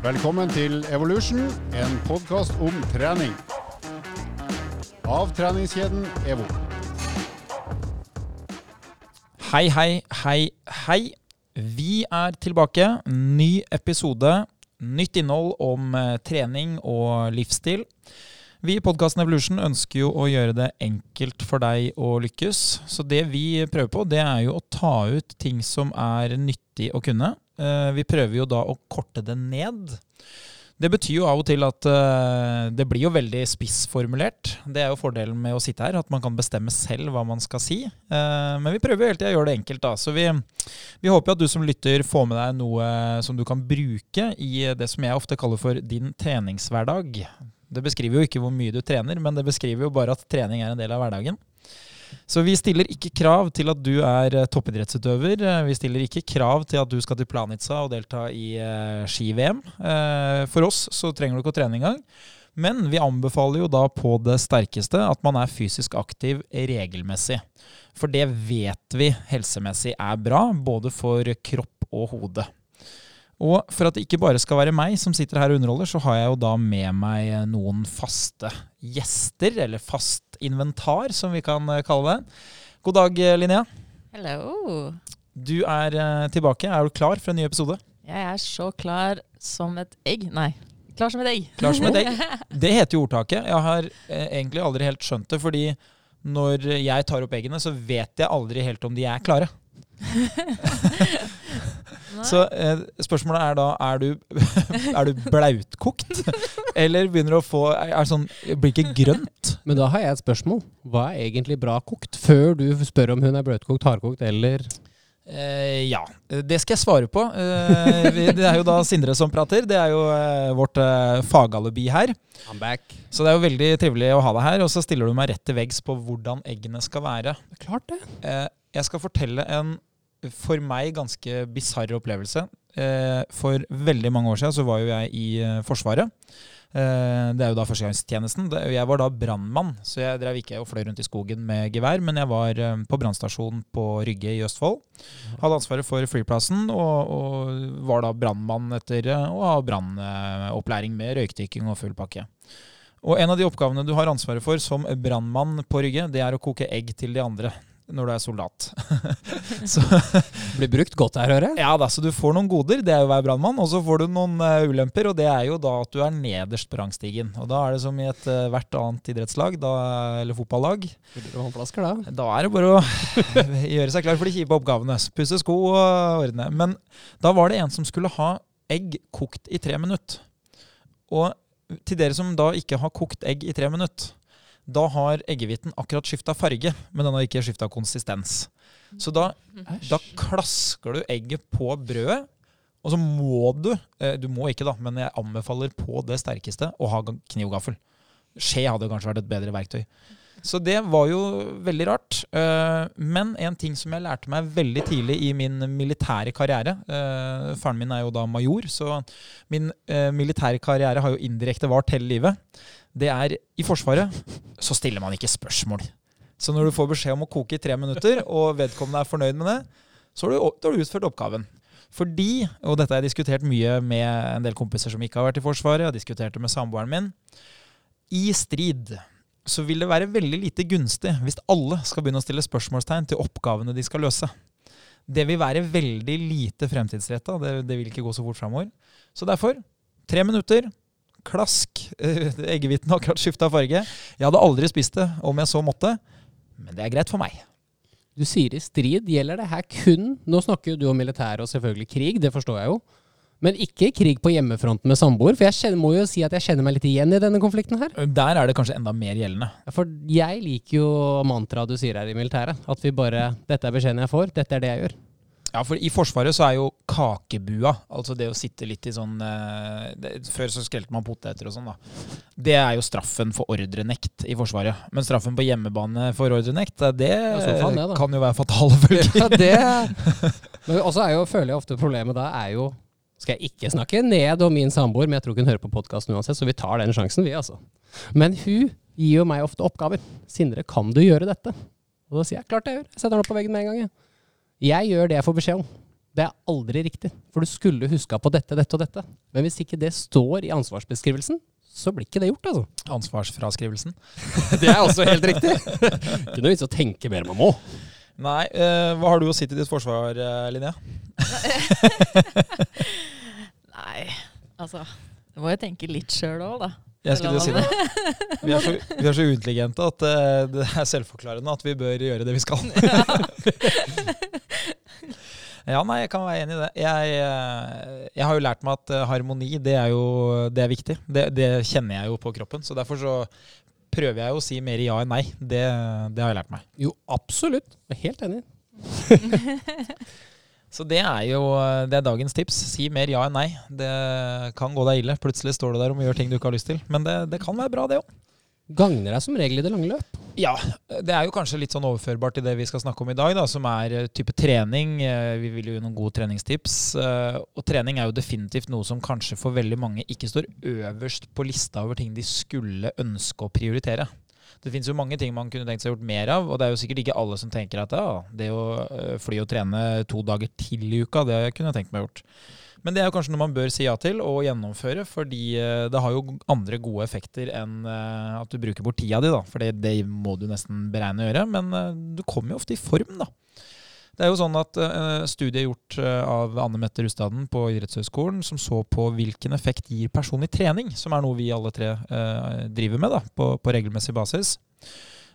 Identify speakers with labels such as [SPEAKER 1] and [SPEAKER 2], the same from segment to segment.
[SPEAKER 1] Velkommen til Evolution, en podkast om trening. Av treningskjeden EVO.
[SPEAKER 2] Hei, hei, hei, hei. Vi er tilbake. Ny episode. Nytt innhold om eh, trening og livsstil. Vi i podkasten Evolution ønsker jo å gjøre det enkelt for deg å lykkes. Så det vi prøver på, det er jo å ta ut ting som er nyttig å kunne. Eh, Vi prøver jo da å korte det ned. Det betyr jo av og til at eh, det blir jo veldig spissformulert. Det er jo fordelen med å sitte her, at man kan bestemme selv hva man skal si. Eh, men vi prøver jo hele tida å gjøre det enkelt, da. Så vi, vi håper at du som lytter får med deg noe som du kan bruke i det som jeg ofte kaller for din treningshverdag. Det beskriver jo ikke hvor mye du trener, men det beskriver jo bare at trening er en del av hverdagen. Så vi stiller ikke krav til at du er eh, toppidrettsutøver. Eh, Vi stiller ikke krav til at du skal til Planica og delta i eh, ski-VM. For oss så trenger du ikke å trene engang. Men vi anbefaler jo da på det sterkeste at man er fysisk aktiv regelmessig. For det vet vi helsemessig er bra, både for kropp og hode. Og for at det ikke bare skal være meg som sitter her og underholder, så har jeg jo da med meg noen faste gjester, eller fast inventar, som vi kan eh, kalle det. God dag, eh, Linnea.
[SPEAKER 3] Hello.
[SPEAKER 2] Du er eh, tilbake. Er du klar for en ny episode?
[SPEAKER 3] Jeg er så klar som et egg. Nei, klar som et egg.
[SPEAKER 2] Klar som et egg. Det heter jo ordtaket. Jeg har egentlig aldri helt skjønt det, fordi når jeg tar opp eggene, så vet jeg aldri helt om de er klare. Så eh, spørsmålet er da er du, er du blautkokt? Eller begynner du å få er, er sånn, Blir ikke grønt?
[SPEAKER 4] Men da har jeg et spørsmål. Hva er egentlig bra kokt? Før du spør om hun er bløtkokt, hardkokt eller
[SPEAKER 2] Eh, ja, det skal jeg svare på. Eh, vi- det er jo da Sindre som prater. Det er jo eh, vårt eh, fagalibi her.
[SPEAKER 4] I'm back.
[SPEAKER 2] Så det er jo veldig trivelig å ha deg her. Og så stiller du meg rett til veggs på hvordan eggene skal være.
[SPEAKER 4] Klart det.
[SPEAKER 2] Eh, jeg skal fortelle en for meg ganske bisarr opplevelse. Eh, for veldig mange år siden så var jo jeg i eh, Forsvaret. Eh, det er jo da førstegangstjenesten. Jeg var da brannmann, så jeg drev ikke og fløy rundt i skogen med gevær, men jeg var på brannstasjonen på Rygge i Østfold. Hadde ansvaret for flyplassen og, og var da brannmann etter å ha brannopplæring med røykdykking og full pakke. Og en av de oppgavene du har ansvaret for som brannmann på Rygge, det er å koke egg til de andre når du er soldat. så,
[SPEAKER 4] Blir brukt godt her, hører jeg.
[SPEAKER 2] ja da, så du får noen goder, det er jo å være brannmann, og så får du noen uh, ulemper, og det er jo da at du er nederst på rangstigen. Og da er det som i et uh, hvert annet idrettslag, da, eller fotballag,
[SPEAKER 4] vannflasker da?
[SPEAKER 2] da er det bare å gjøre seg klar for de kjipe oppgavene. Pusse sko og ordne. Men da var det en som skulle ha egg kokt i tre minutter. Og til dere som da ikke har kokt egg i tre minutter, da har eggehviten akkurat skifta farge, men den har ikke skifta konsistens. Så da, da klasker du egget på brødet, og så må du eh, Du må ikke, da, men jeg anbefaler på det sterkeste å ha kniv og gaffel. Skje hadde kanskje vært et bedre verktøy. Så det var jo veldig rart. Eh, Men en ting som jeg lærte meg veldig tidlig i min militære karriere eh, Faren min er jo da major, så min eh, militære karriere har jo indirekte vart hele livet. Det er i Forsvaret så stiller man ikke spørsmål. Så når du får beskjed om å koke i tre minutter, og vedkommende er fornøyd med det, så har du, har utført oppgaven. Fordi, og dette har jeg diskutert mye med en del kompiser som ikke har vært i Forsvaret, jeg har diskutert det med samboeren min, i strid så vil det være veldig lite gunstig hvis alle skal begynne å stille spørsmålstegn til oppgavene de skal løse. Det vil være veldig lite fremtidsretta. Det, det vil ikke gå så fort framover. Så derfor, tre minutter, klask. eh, Eggehviten har akkurat skifta farge. Jeg hadde aldri spist det om jeg så måtte, men det er greit for meg.
[SPEAKER 4] Du sier i strid. Gjelder det her kun Nå snakker jo du om militæret og selvfølgelig krig, det forstår jeg jo. Men ikke krig på hjemmefronten med samboer. For jeg kjenner, må jo si at jeg kjenner meg litt igjen i denne konflikten her.
[SPEAKER 2] Der er det kanskje enda mer gjeldende.
[SPEAKER 4] For jeg liker jo mantraet du sier her i militæret. At vi bare Dette er beskjeden jeg får, dette er det jeg gjør.
[SPEAKER 2] Ja, for i Forsvaret så er jo kakebua, altså det å sitte litt i sånn eh, det, Før så skrelte man poteter og sånn, da. Det er jo straffen for ordrenekt i Forsvaret. Men straffen på hjemmebane for ordrenekt, det
[SPEAKER 4] ja, faen det,
[SPEAKER 2] kan jo være fatale følger.
[SPEAKER 4] Ja, det Men også er jo, føler jeg ofte problemet da er jo Skal jeg ikke snakke ned om min samboer, men jeg tror ikke hun hører på podkasten uansett, så vi tar den sjansen, vi, altså. Men hun gir jo meg ofte oppgaver. Sindre, kan du gjøre dette? Og da sier jeg klart jeg gjør. Jeg setter den opp på veggen med en gang. Jeg, jeg gjør det jeg får beskjed om. Det er aldri riktig, for du skulle huska på dette, dette og dette. Men hvis ikke det står i ansvarsbeskrivelsen, så blir ikke det gjort, altså.
[SPEAKER 2] Ansvarsfraskrivelsen.
[SPEAKER 4] Det er også helt riktig. ikke noe vits å tenke mer man må.
[SPEAKER 2] Nei, eh, hva har du å si til ditt forsvar, eh, Linnea?
[SPEAKER 3] Nei, altså Du må jo tenke litt sjøl òg, da.
[SPEAKER 2] Jeg skulle jo si det. Vi er så, vi er så uintelligente at uh, det er selvforklarende at vi bør gjøre det vi skal. Ja, nei, jeg kan være enig i det. Jeg, eh, jeg har jo lært meg at eh, harmoni, det er jo det er viktig. Det, det kjenner jeg jo på kroppen. Så derfor så prøver jeg jo å si mer ja enn nei. Det, det har jeg lært meg.
[SPEAKER 4] Jo, absolutt. Jeg er helt enig.
[SPEAKER 2] Så det er jo det er dagens tips. Si mer ja enn nei. Det kan gå deg ille. Plutselig står du der og gjør ting du ikke har lyst til. Men det, det kan være bra, det òg.
[SPEAKER 4] Gagner deg som regel i det lange løp.
[SPEAKER 2] Ja, det er jo kanskje litt sånn overførbart til det vi skal snakke om i dag, da, som er eh, type trening. Eh, Vi vil jo gi noen gode treningstips. eh, Og trening er jo definitivt noe som kanskje for veldig mange ikke står øverst på lista over ting de skulle ønske å prioritere. Det finnes jo mange ting man kunne tenkt seg gjort mer av, og det er jo sikkert ikke alle som tenker at ja, det å eh, fly og trene to dager til i uka, det kunne jeg tenkt meg gjort. Men det er jo kanskje noe man bør si ja til og gjennomføre, fordi eh, det har jo andre gode effekter enn eh, at du bruker bort tida di, da. For det, det må du nesten beregne å gjøre. Men du kommer jo ofte i form, da. Det er jo sånn at uh, Studiet gjort eh, av Anne Mette Rustaden på Idrettshøgskolen, som så på hvilken effekt gir personlig trening, som er noe vi alle tre uh, driver med da, på, på regelmessig basis.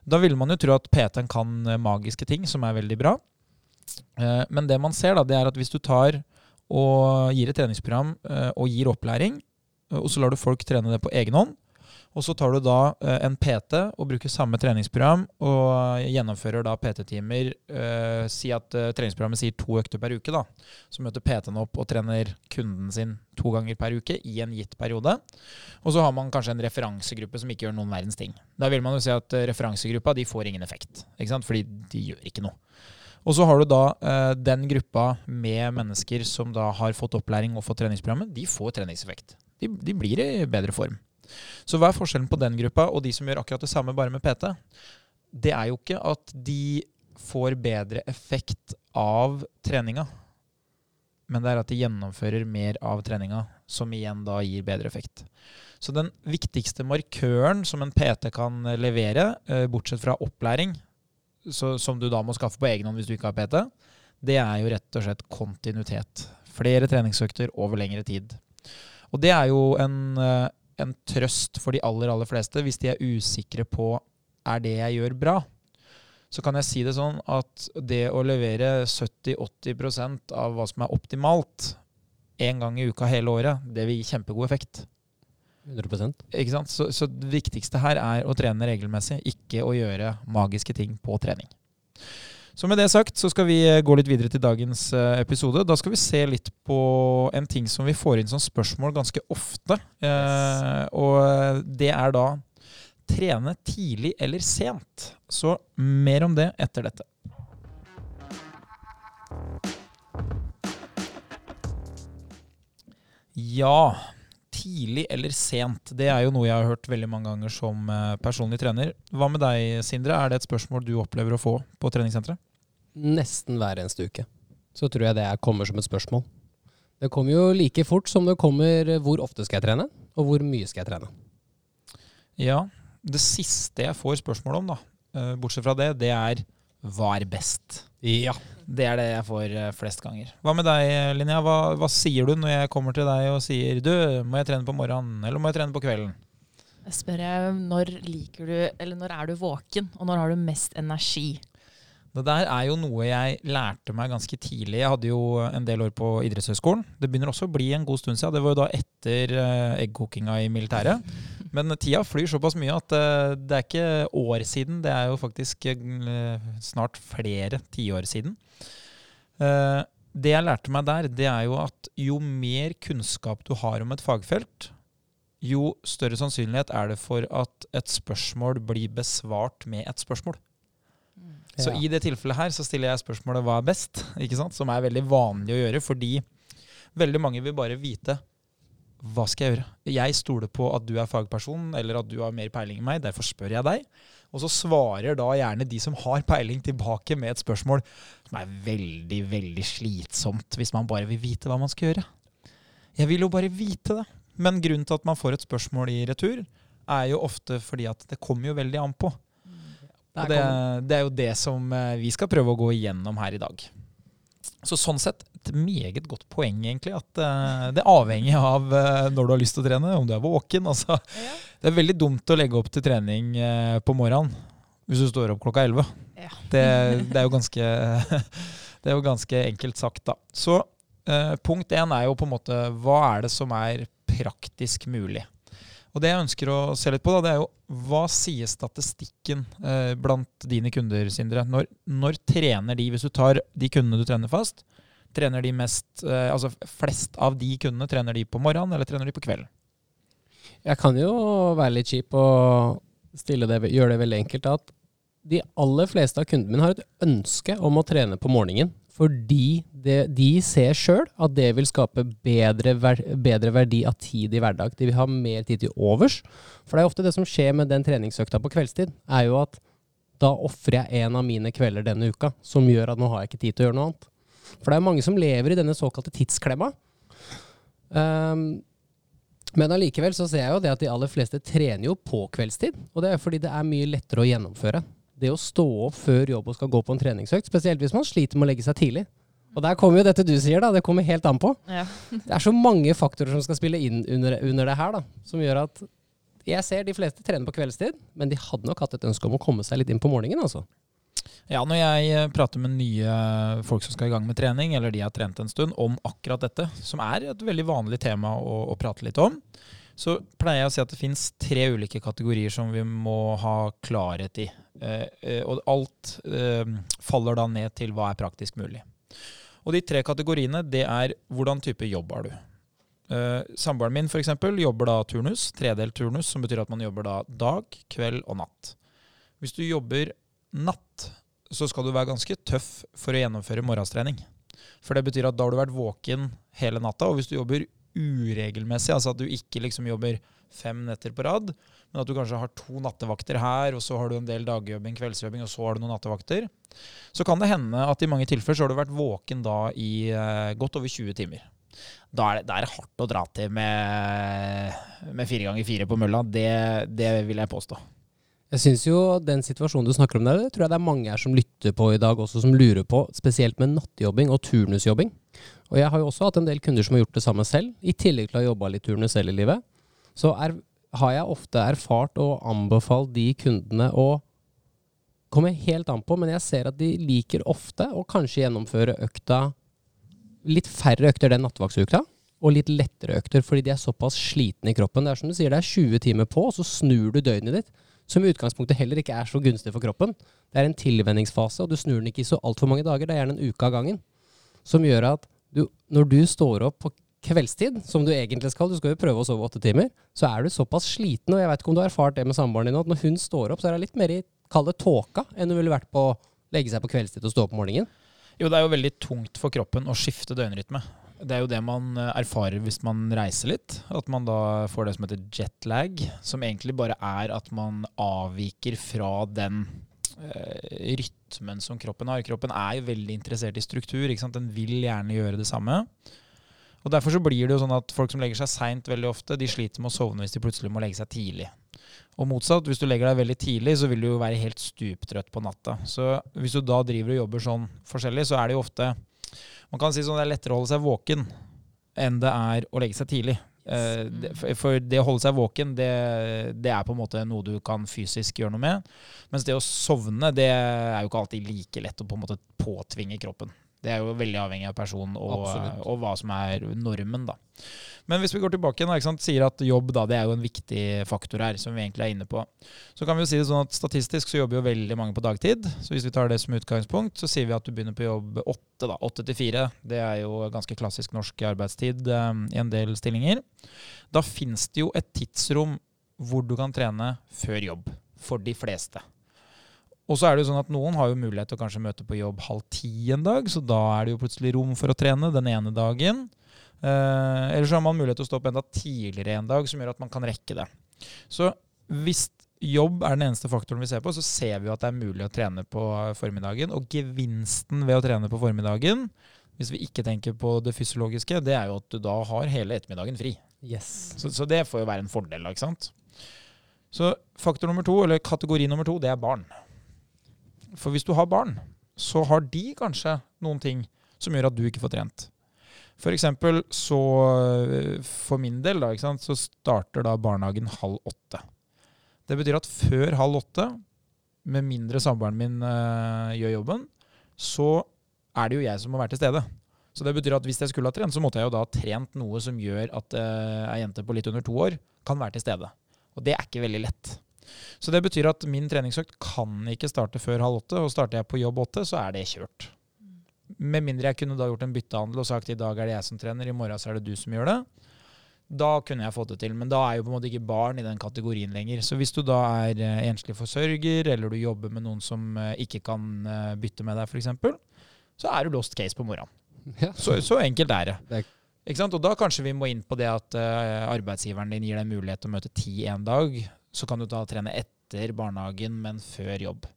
[SPEAKER 2] Da ville man jo tro at PT-en kan magiske ting, som er veldig bra. Uh, men det man ser, da, det er at hvis du tar og gir et treningsprogram og gir opplæring, og så lar du folk trene det på egen hånd. Og så tar du da eh, en PT og bruker samme treningsprogram og gjennomfører da PT-timer. Eh, si at eh, treningsprogrammet sier to økter per uke. da. Så møter PT-en opp og trener kunden sin to ganger per uke i en gitt periode. Og så har man kanskje en referansegruppe som ikke gjør noen verdens ting. Da vil man jo si at eh, referansegruppa de får ingen effekt, ikke sant? fordi de gjør ikke noe. Og så har du da eh, den gruppa med mennesker som da har fått opplæring og fått treningsprogrammet, de får treningseffekt. De, de blir i bedre form. Så hva er forskjellen på den gruppa og de som gjør akkurat det samme, bare med PT? Det er jo ikke at de får bedre effekt av treninga, men det er at de gjennomfører mer av treninga, som igjen da gir bedre effekt. Så den viktigste markøren som en PT kan levere, eh, bortsett fra opplæring, så, som du da må skaffe på egen hånd hvis du ikke har PT, det er jo rett og slett kontinuitet. Flere treningsøkter over lengre tid. Og det er jo en, eh, en trøst for de aller, aller fleste hvis de er usikre på er det jeg gjør bra. Så kan jeg si det sånn at det å levere 70-80% av hva som er optimalt én gang i uka hele året, det vil gi kjempegod effekt.
[SPEAKER 4] 100%
[SPEAKER 2] Ikke sant? Så, så det viktigste her er å trene regelmessig, ikke å gjøre magiske ting på trening. Så med det sagt så skal vi eh, gå litt videre til dagens eh, episode. Da skal vi se litt på en ting som vi får inn som spørsmål ganske ofte. Yes. og det er da trene tidlig eller sent. Så mer om det etter dette. Ja, tidlig eller sent, det er jo noe jeg har hørt veldig mange ganger som eh, personlig trener. Hva med deg, Sindre? Er det et spørsmål du opplever å få på treningssenteret?
[SPEAKER 4] Nesten hver eneste uke. Så tror jeg det er, kommer som et spørsmål. Det kommer jo like fort som det kommer eh, hvor ofte skal jeg trene, og hvor mye skal jeg trene.
[SPEAKER 2] Ja, det siste jeg får spørsmål om, da, eh, bortsett fra det, det er hva er best?
[SPEAKER 4] Ja.
[SPEAKER 2] Det er det jeg får eh, flest ganger. Hva med deg, Linnea? Hva, hva sier du når jeg kommer til deg og sier du, må jeg trene på morgenen, eller må jeg trene på kvelden?
[SPEAKER 3] Jeg spør jeg når liker du, eller når er du våken, og når har du mest energi?
[SPEAKER 2] Det der er jo noe jeg lærte meg ganske tidlig. Jeg hadde jo en del år på idrettshøyskolen. Det begynner også å bli en god stund siden. Det var jo da etter eh, eggkokinga i militæret. Men tida flyr såpass mye at eh, det er ikke år siden. Det er jo faktisk eh, snart flere tiår siden. Det jeg lærte meg der, det er jo at jo mer kunnskap du har om et fagfelt, jo større sannsynlighet er det for at et spørsmål blir besvart med et spørsmål. Så
[SPEAKER 4] Ja.
[SPEAKER 2] i det tilfellet her så stiller jeg spørsmålet hva er best, ikke sant? som er veldig vanlig å gjøre, fordi veldig mange vil bare vite hva skal jeg gjøre. Jeg stoler på at du er fagperson, eller at du har mer peiling enn meg, derfor spør jeg deg. Og så svarer da gjerne de som har peiling tilbake med et spørsmål som er veldig, veldig slitsomt hvis man bare vil vite hva man skal gjøre. Jeg vil jo bare vite det. Men grunnen til at man får et spørsmål i retur, er jo ofte fordi at det kommer jo veldig an på. Og det, det er jo det som eh, vi skal prøve å gå igjennom her i dag. Så sånn sett et meget godt poeng, egentlig. At uh, det er avhengig av uh, når du har lyst til å trene, om du er våken. Altså,
[SPEAKER 3] Ja.
[SPEAKER 2] det er veldig dumt å legge opp til trening uh, på morgenen hvis du står opp klokka 11.
[SPEAKER 3] Ja.
[SPEAKER 2] Det, det, er jo ganske, det er jo ganske enkelt sagt, da. Så punkt én er jo på en måte hva er det som er praktisk mulig? Og det jeg ønsker å se litt på, da, det er jo hva sier statistikken eh, blant dine kunder, Sindre? Når, når trener de, hvis du tar de kundene du trener fast, trener de mest, eh, altså flest av de kundene, trener de på morgenen eller trener de på kvelden?
[SPEAKER 4] Jeg kan jo være litt kjip og gjøre det veldig enkelt. At de aller fleste av kundene mine har et ønske om å trene på morgenen. Fordi det, de ser sjøl at det vil skape bedre, ver, bedre verdi av tid i hverdag. De vil ha mer tid til overs. For det er ofte det som skjer med den treningsøkta på kveldstid, er jo at da ofrer jeg en av mine kvelder denne uka, som gjør at nå har jeg ikke tid til å gjøre noe annet. For det er mange som lever i denne såkalte tidsklemma. Um, men allikevel så ser jeg jo det at de aller fleste trener jo på kveldstid. Og det er fordi det er mye lettere å gjennomføre. Det å stå opp før jobb og skal gå på en treningsøkt, spesielt hvis man sliter med å legge seg tidlig. Og der kommer jo dette du sier, da. Det kommer helt an på.
[SPEAKER 3] Ja.
[SPEAKER 4] Det er så mange faktorer som skal spille inn under, under det her, da. Som gjør at jeg ser de fleste trener på kveldstid, men de hadde nok hatt et ønske om å komme seg litt inn på morgenen, altså.
[SPEAKER 2] Ja, når jeg eh, prater med nye folk som skal i gang med trening, eller de har trent en stund, om akkurat dette, som er et veldig vanlig tema å, å prate litt om, så pleier jeg å si at det finnes tre ulike kategorier som vi må ha klarhet i. Eh, eh, og alt eh, faller da ned til hva er praktisk mulig. Og de tre kategoriene, det er hvordan type jobb har du. Samboeren min for eksempel, jobber da turnus, tredelt turnus, som betyr at man jobber da dag, kveld og natt. Hvis du jobber natt, så skal du være ganske tøff for å gjennomføre morgenstrening. For det betyr at da har du vært våken hele natta, og hvis du jobber uregelmessig, altså at du ikke liksom jobber fem netter på rad, men at du kanskje har to nattevakter her, og så har du en del dagjobbing, kveldsjobbing, og så har du noen nattevakter, så kan det hende at i mange tilfeller så har du vært våken da i eh, godt over 20 timer. Da er, det, da er hardt å dra til med, med fire ganger fire på mølla. Det, det vil jeg påstå.
[SPEAKER 4] Jeg syns jo den situasjonen du snakker om der, det tror jeg det er mange her som lytter på i dag også, som lurer på, spesielt med nattjobbing og turnusjobbing. Og jeg har jo også hatt en del kunder som har gjort det samme selv, i tillegg til å ha jobba litt turnus selv i livet. Så er, har jeg ofte erfart og anbefalt de kundene å Kommer helt an på, men jeg ser at de liker ofte å kanskje gjennomføre økta litt færre økter den nattevaktsukta, og litt lettere økter, fordi de er såpass slitne i kroppen. Det er som du sier, det er 20 timer på, og så snur du døgnet ditt, som i utgangspunktet heller ikke er så gunstig for kroppen. Det er en tilvenningsfase, og du snur den ikke i så altfor mange dager, det er gjerne en uke av gangen. Som gjør at du, når du står opp på kveldstid, som du egentlig skal, du skal jo prøve å sove åtte timer, så er du såpass sliten, og jeg vet ikke om du har erfart det med samboeren din, at når hun står opp, så er hun litt mer i, kall tåka, enn hun ville vært på å legge seg på kveldstid og stå opp om morgenen.
[SPEAKER 2] Jo, det er jo veldig tungt for kroppen å skifte døgnrytme. Det er jo det man eh, erfarer hvis man reiser litt. At man da får det som heter jetlag, som egentlig bare er at man avviker fra den rytmen som kroppen har. Kroppen er jo veldig interessert i struktur. Den vil gjerne gjøre det samme. Og Derfor så blir det jo sånn at folk som legger seg seint veldig ofte, de sliter med å sovne hvis de plutselig må legge seg tidlig. Og motsatt, hvis du legger deg veldig tidlig, så vil du jo være helt stuptrøtt på natta. Så hvis du da driver og jobber sånn forskjellig, så er det jo ofte Man kan si sånn det er lettere å holde seg våken enn det er å legge seg tidlig. Eh, for- for det å holde seg våken, det, det er på en måte noe du kan fysisk gjøre noe med. Mens det å sovne, det er jo ikke alltid like lett å på en måte påtvinge kroppen. Det er jo veldig avhengig av person og, og hva som er normen, da. Men hvis vi går tilbake igjen, ikke sant, sier at jobb da, det er jo en viktig faktor her, som vi egentlig er inne på. Så kan vi jo si det sånn at statistisk så jobber jo veldig mange på dagtid. Så hvis vi tar det som utgangspunkt, så sier vi at du begynner på jobb åtte, da. Åtte til fire. Det er jo ganske klassisk norsk arbeidstid eh, i en del stillinger. Da finnes det jo et tidsrom hvor du kan trene før jobb. For de fleste. Og så er det jo sånn at noen har jo mulighet til å kanskje møte på jobb halv ti en dag, så da er det jo plutselig rom for å trene den ene dagen. Eh, eller så har man mulighet til å stå opp enda tidligere en dag, som gjør at man kan rekke det. Så hvis jobb er den eneste faktoren vi ser på, så ser vi jo at det er mulig å trene på formiddagen. Og gevinsten ved å trene på formiddagen, hvis vi ikke tenker på det fysiologiske, det er jo at du da har hele ettermiddagen fri.
[SPEAKER 4] Yes.
[SPEAKER 2] Så, så det får jo være en fordel, da, ikke sant? Så faktor nummer to, eller kategori nummer to, det er barn. For hvis du har barn, så har de kanskje noen ting som gjør at du ikke får trent. For eksempel så øh, For min del, da, sant, så starter da barnehagen halv åtte. Det betyr at før halv åtte, med mindre samboeren min øh, gjør jobben, så er det jo jeg som må være til stede. Så det betyr at hvis jeg skulle ha trent, så måtte jeg jo da ha trent noe som gjør at uh, ei jente på litt under to år kan være til stede. Og det er ikke veldig lett. Så det betyr at min treningsøkt kan ikke starte før halv åtte, og starter jeg på jobb åtte, så er det kjørt. Med mindre jeg kunne da gjort en byttehandel og sagt i dag er det jeg som trener, i morgen så er det du som gjør det. Da kunne jeg fått det til, men da er jo på en måte ikke barn i den kategorien lenger. Så hvis du da er eh, enslig forsørger, eller du jobber med noen som eh, ikke kan eh, bytte med deg f.eks., så er du lost case på morgenen.
[SPEAKER 4] Ja.
[SPEAKER 2] Så, så enkelt er det.
[SPEAKER 4] Det er-?
[SPEAKER 2] Og da kanskje vi må inn på det at arbeidsgiveren din gir deg mulighet til å møte ti en dag. Så kan du da trene etter barnehagen, men før jobb.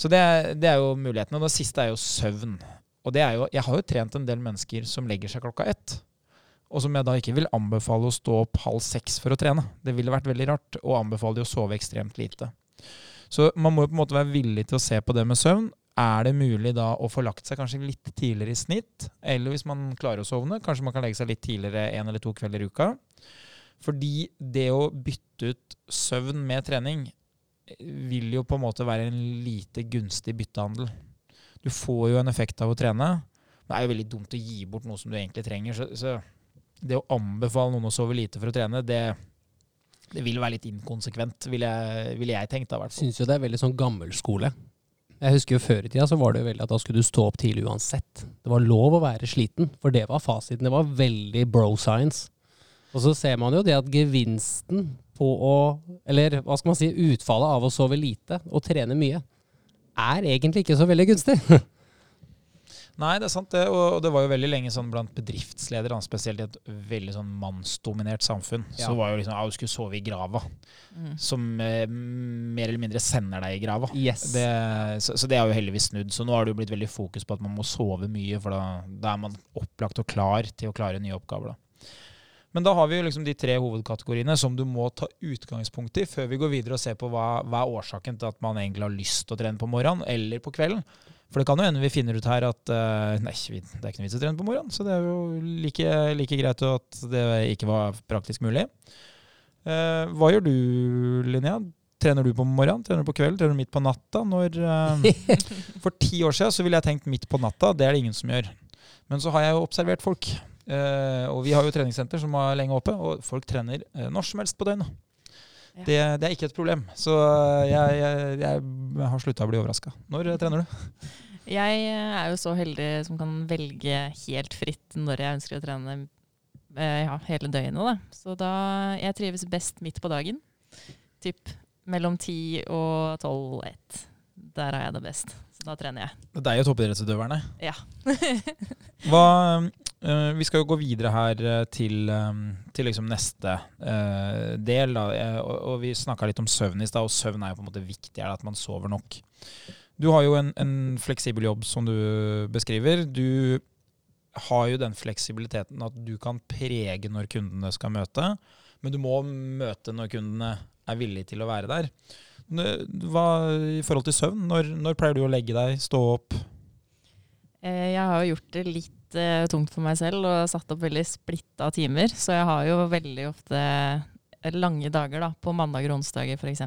[SPEAKER 2] Så det, det er jo mulighetene. Og det siste er jo søvn. Og det er jo, jeg har jo trent en del mennesker som legger seg klokka ett. Og som jeg da ikke vil anbefale å stå opp halv seks for å trene. Det ville vært veldig rart. Og anbefale de å sove ekstremt lite. Så man må jo på en måte være villig til å se på det med søvn. Er det mulig da å få lagt seg kanskje litt tidligere i snitt? Eller hvis man klarer å sovne, kanskje man kan legge seg litt tidligere en eller to kvelder i uka? Fordi det å bytte ut søvn med trening eh, vil jo på en måte være en lite gunstig byttehandel. Du får jo en effekt av å trene. Det er jo veldig dumt å gi bort noe som du egentlig trenger. Så, så det å anbefale noen å sove lite for å trene, det, det vil være litt inkonsekvent, ville jeg, vil jeg tenkt. da, hvert fall.
[SPEAKER 4] Syns jo det er veldig sånn gammelskole. Jeg husker jo Før i tida så var det jo veldig at da skulle du stå opp tidlig uansett. Det var lov å være sliten, for det var fasiten. Det var veldig bro science. Og så ser man jo det at gevinsten på å Eller hva skal man si, utfallet av å sove lite og trene mye, er egentlig ikke så veldig gunstig.
[SPEAKER 2] Nei, det er sant det. Og det var jo veldig lenge sånn blant bedriftsledere, spesielt i et veldig sånn mannsdominert samfunn,
[SPEAKER 4] Ja.
[SPEAKER 2] så var jo liksom ja, du skulle sove i grava.
[SPEAKER 3] Mm.
[SPEAKER 2] Som eh, mer eller mindre sender deg i grava.
[SPEAKER 4] Yes.
[SPEAKER 2] Det, så, så det er jo heldigvis snudd. Så nå har det jo blitt veldig fokus på at man må sove mye, for da, da er man opplagt og klar til å klare nye oppgaver. da. Men da har vi jo liksom de tre hovedkategoriene som du må ta utgangspunkt i før vi går videre og ser på hva, hva er årsaken til at man egentlig har lyst til å trene på morgenen eller på kvelden. For det kan jo hende vi finner ut her at uh, nei, det er ikke noe vits i å trene på morgenen. Så det er jo like, like greit at det ikke var praktisk mulig. Uh, hva gjør du, Linnea? Trener du på morgenen? Trener du på kvelden? Trener du midt på natta? Når, uh, for ti år siden så ville jeg tenkt midt på natta. Det er det ingen som gjør. Men så har jeg jo observert folk. Eh, og vi har jo treningssenter som er lenge oppe, og folk trener eh, når som helst på døgnet.
[SPEAKER 3] Ja.
[SPEAKER 2] Det, det er ikke et problem. Så eh, jeg, jeg, jeg har slutta å bli overraska. Når trener du?
[SPEAKER 3] Jeg er jo så heldig som kan velge helt fritt når jeg ønsker å trene ja, hele døgnet. Da. Så da jeg trives best midt på dagen. Typ mellom ti og tolv og ett. Der er jeg det best. Så da trener jeg.
[SPEAKER 2] Det er jo toppidrettsutøverne.
[SPEAKER 3] Ja.
[SPEAKER 2] Hva, vi skal jo gå videre her eh, til, eh, til liksom neste eh, del. Da. Eh, og, vi snakka litt om søvn i stad, og søvn er jo på en måte viktigere, at man sover nok. Du har jo en, en fleksibel jobb, som du beskriver. Du har jo den fleksibiliteten at du kan prege når kundene skal møte, men du må møte når kundene er villige til å være der. Hva i forhold til søvn? Når, når pleier du å legge deg, stå opp?
[SPEAKER 3] Eh, Jeg har jo gjort det litt eh, tungt for meg selv og satt opp veldig splitta timer. Så jeg har jo veldig ofte eh, lange dager da, på mandager og onsdager f.eks.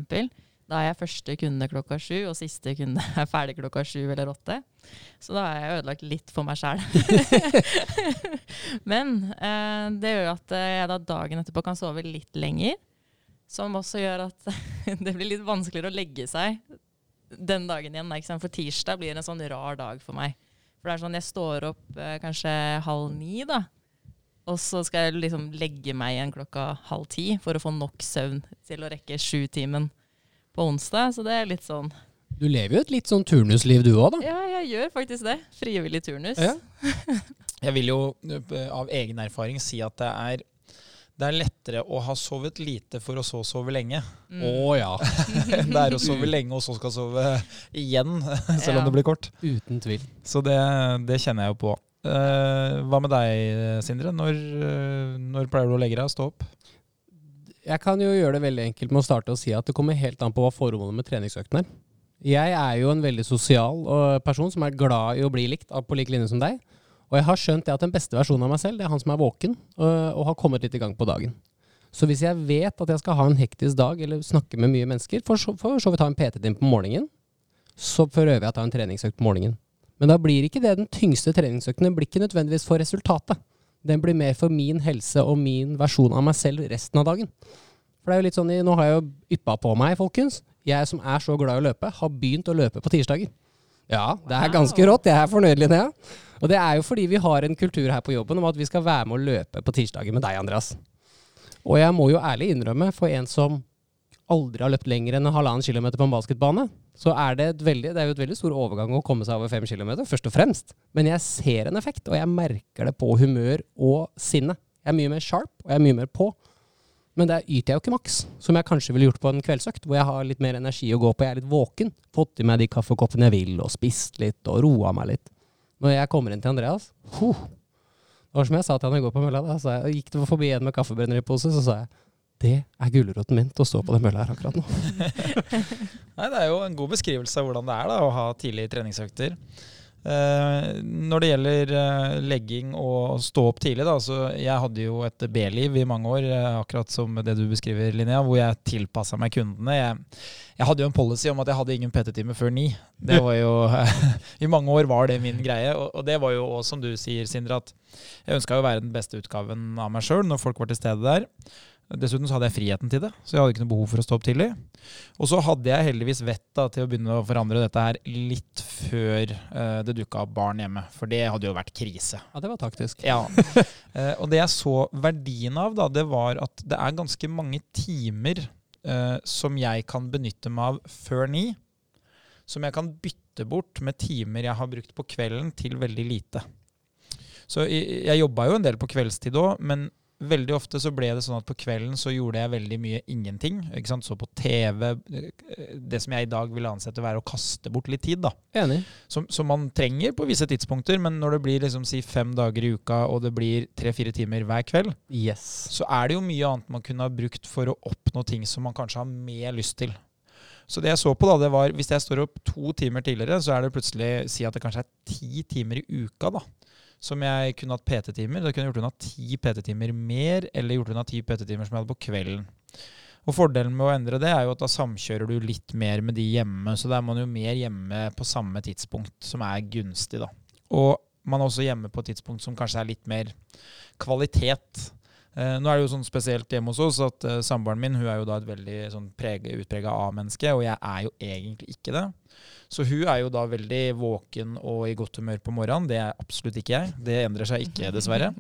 [SPEAKER 3] Da er jeg første kunde klokka sju, og siste kunde er ferdig klokka sju eller åtte. Så da har jeg ødelagt litt for meg sjæl. Men uh, det gjør jo at jeg da dagen etterpå kan sove litt lenger. Som også gjør at det blir litt vanskeligere å legge seg den dagen igjen. For tirsdag blir en sånn rar dag for meg. For det er sånn, jeg står opp eh, kanskje halv ni, da. Og så skal jeg liksom legge meg igjen klokka halv ti for å få nok søvn til å rekke sju-timen på onsdag. Så det er litt sånn
[SPEAKER 4] Du lever jo et litt sånn turnusliv du òg, da.
[SPEAKER 3] Ja, jeg gjør faktisk det. Frivillig turnus.
[SPEAKER 4] Ja.
[SPEAKER 2] Jeg vil jo eh, av egen erfaring si at det er, det er lettere å ha sovet lite for å så sove lenge.
[SPEAKER 3] Mm.
[SPEAKER 4] Å ja.
[SPEAKER 2] det er å sove lenge og så skal sove igjen, selv om det blir kort.
[SPEAKER 4] Uten tvil.
[SPEAKER 2] Så det, det kjenner jeg jo på. Eh, hva med deg, Sindre? Når, eh, når pleier du å legge deg og stå opp?
[SPEAKER 4] Jeg kan jo gjøre det veldig enkelt med å starte å si at det kommer helt an på hva formålet med treningsøkten er. Jeg er jo en veldig sosial øh, person som er glad i å bli likt, på lik linje som deg. Og jeg har skjønt det at den beste versjonen av meg selv, det er han som er våken øh, og har kommet litt i gang på dagen. Så hvis jeg vet at jeg skal ha en hektisk dag eller snakke med mye mennesker, for så, for så vidt ta en PT-time på morgenen, så prøver jeg å ta en treningsøkt på morgenen. Men da blir ikke det den tyngste treningsøkten. Den blir ikke nødvendigvis for resultatet. Den blir mer for min helse og min versjon av meg selv resten av dagen. For det er jo litt sånn, Nå har jeg jo yppa på meg, folkens. Jeg som er så glad i å løpe, har begynt å løpe på tirsdager. Ja, det er ganske rått. Jeg er fornøyd, Linnea. Og det er jo fordi vi har en kultur her på jobben om at vi skal være med å løpe på tirsdager med deg, Andreas. Og jeg må jo ærlig innrømme, for en som aldri har løpt lenger enn en halvannen kilometer på en basketbane, så er det, et veldig, det er jo et veldig stor overgang å komme seg over fem kilometer, først og fremst. Men jeg ser en effekt, og jeg merker det på humør og sinne. Jeg er mye mer sharp, og jeg er mye mer på. Men der yter jeg jo ikke maks, som jeg kanskje ville gjort på en kveldsøkt, hvor jeg har litt mer energi å gå på, jeg er litt våken. Fått i meg de kaffekoppene jeg vil, og spist litt, og roa meg litt. Når jeg kommer inn til Andreas, huh, det var som jeg sa til han i går på mølla, da, så jeg, gikk det forbi en med kaffebrenner i pose, så sa jeg, det er gulroten min til å stå på den mølla her akkurat nå.
[SPEAKER 2] Nei, Det er jo en god beskrivelse av hvordan det er da, å ha tidlige treningsøkter. Eh, når det gjelder eh, legging og stå opp tidlig, da, så jeg hadde jo et B-liv i mange år, eh, akkurat som det du beskriver, Linnea, hvor jeg tilpassa meg kundene. Jeg, jeg hadde jo en policy om at jeg hadde ingen PT-time før ni. Det var jo, I mange år var det min greie, og, og det var jo òg som du sier, Sindre, at jeg ønska å være den beste utgaven av meg sjøl når folk var til stede der. Dessuten så hadde jeg friheten til det, så jeg hadde ikke noe behov for å stå opp tidlig. Og så hadde jeg heldigvis vett da, til å begynne å forandre dette her litt før uh, det dukka opp barn hjemme, for det hadde jo vært krise.
[SPEAKER 4] Ja, det var taktisk.
[SPEAKER 2] Ja. uh, og det jeg så verdien av, da, det var at det er ganske mange timer uh, som jeg kan benytte meg av før ni, som jeg kan bytte bort med timer jeg har brukt på kvelden, til veldig lite. Så jeg, jeg jobba jo en del på kveldstid òg, men veldig ofte så ble det sånn at på kvelden så gjorde jeg veldig mye ingenting. ikke sant? Så på TV. eh, Det som jeg i dag vil ansette å være å kaste bort litt tid, da
[SPEAKER 4] Enig.
[SPEAKER 2] som, som man trenger på visse tidspunkter, men når det blir liksom si fem dager i uka, og det blir tre-fire timer hver kveld,
[SPEAKER 4] Yes.
[SPEAKER 2] så er det jo mye annet man kunne ha brukt for å oppnå ting som man kanskje har mer lyst til. Så det jeg så på, da, det var hvis jeg står opp to timer tidligere, så er det plutselig si at det kanskje er ti timer i uka, da. Som jeg kunne hatt PT-timer. Da kunne jeg gjort unna ti PT-timer mer, eller gjort unna ti PT-timer som jeg hadde på kvelden. Og Fordelen med å endre det er jo at da samkjører du litt mer med de hjemme. Så da er man jo mer hjemme på samme tidspunkt, som er gunstig. da. Og man er også hjemme på et tidspunkt som kanskje er litt mer kvalitet. Eh, nå er det jo sånn spesielt hjemme hos oss at eh, samboeren min hun er jo da et veldig sånn utprega A-menneske, og jeg er jo egentlig ikke det. Så hun er jo da veldig våken og i godt humør på morgenen. Det er absolutt ikke jeg. Det endrer seg ikke, dessverre.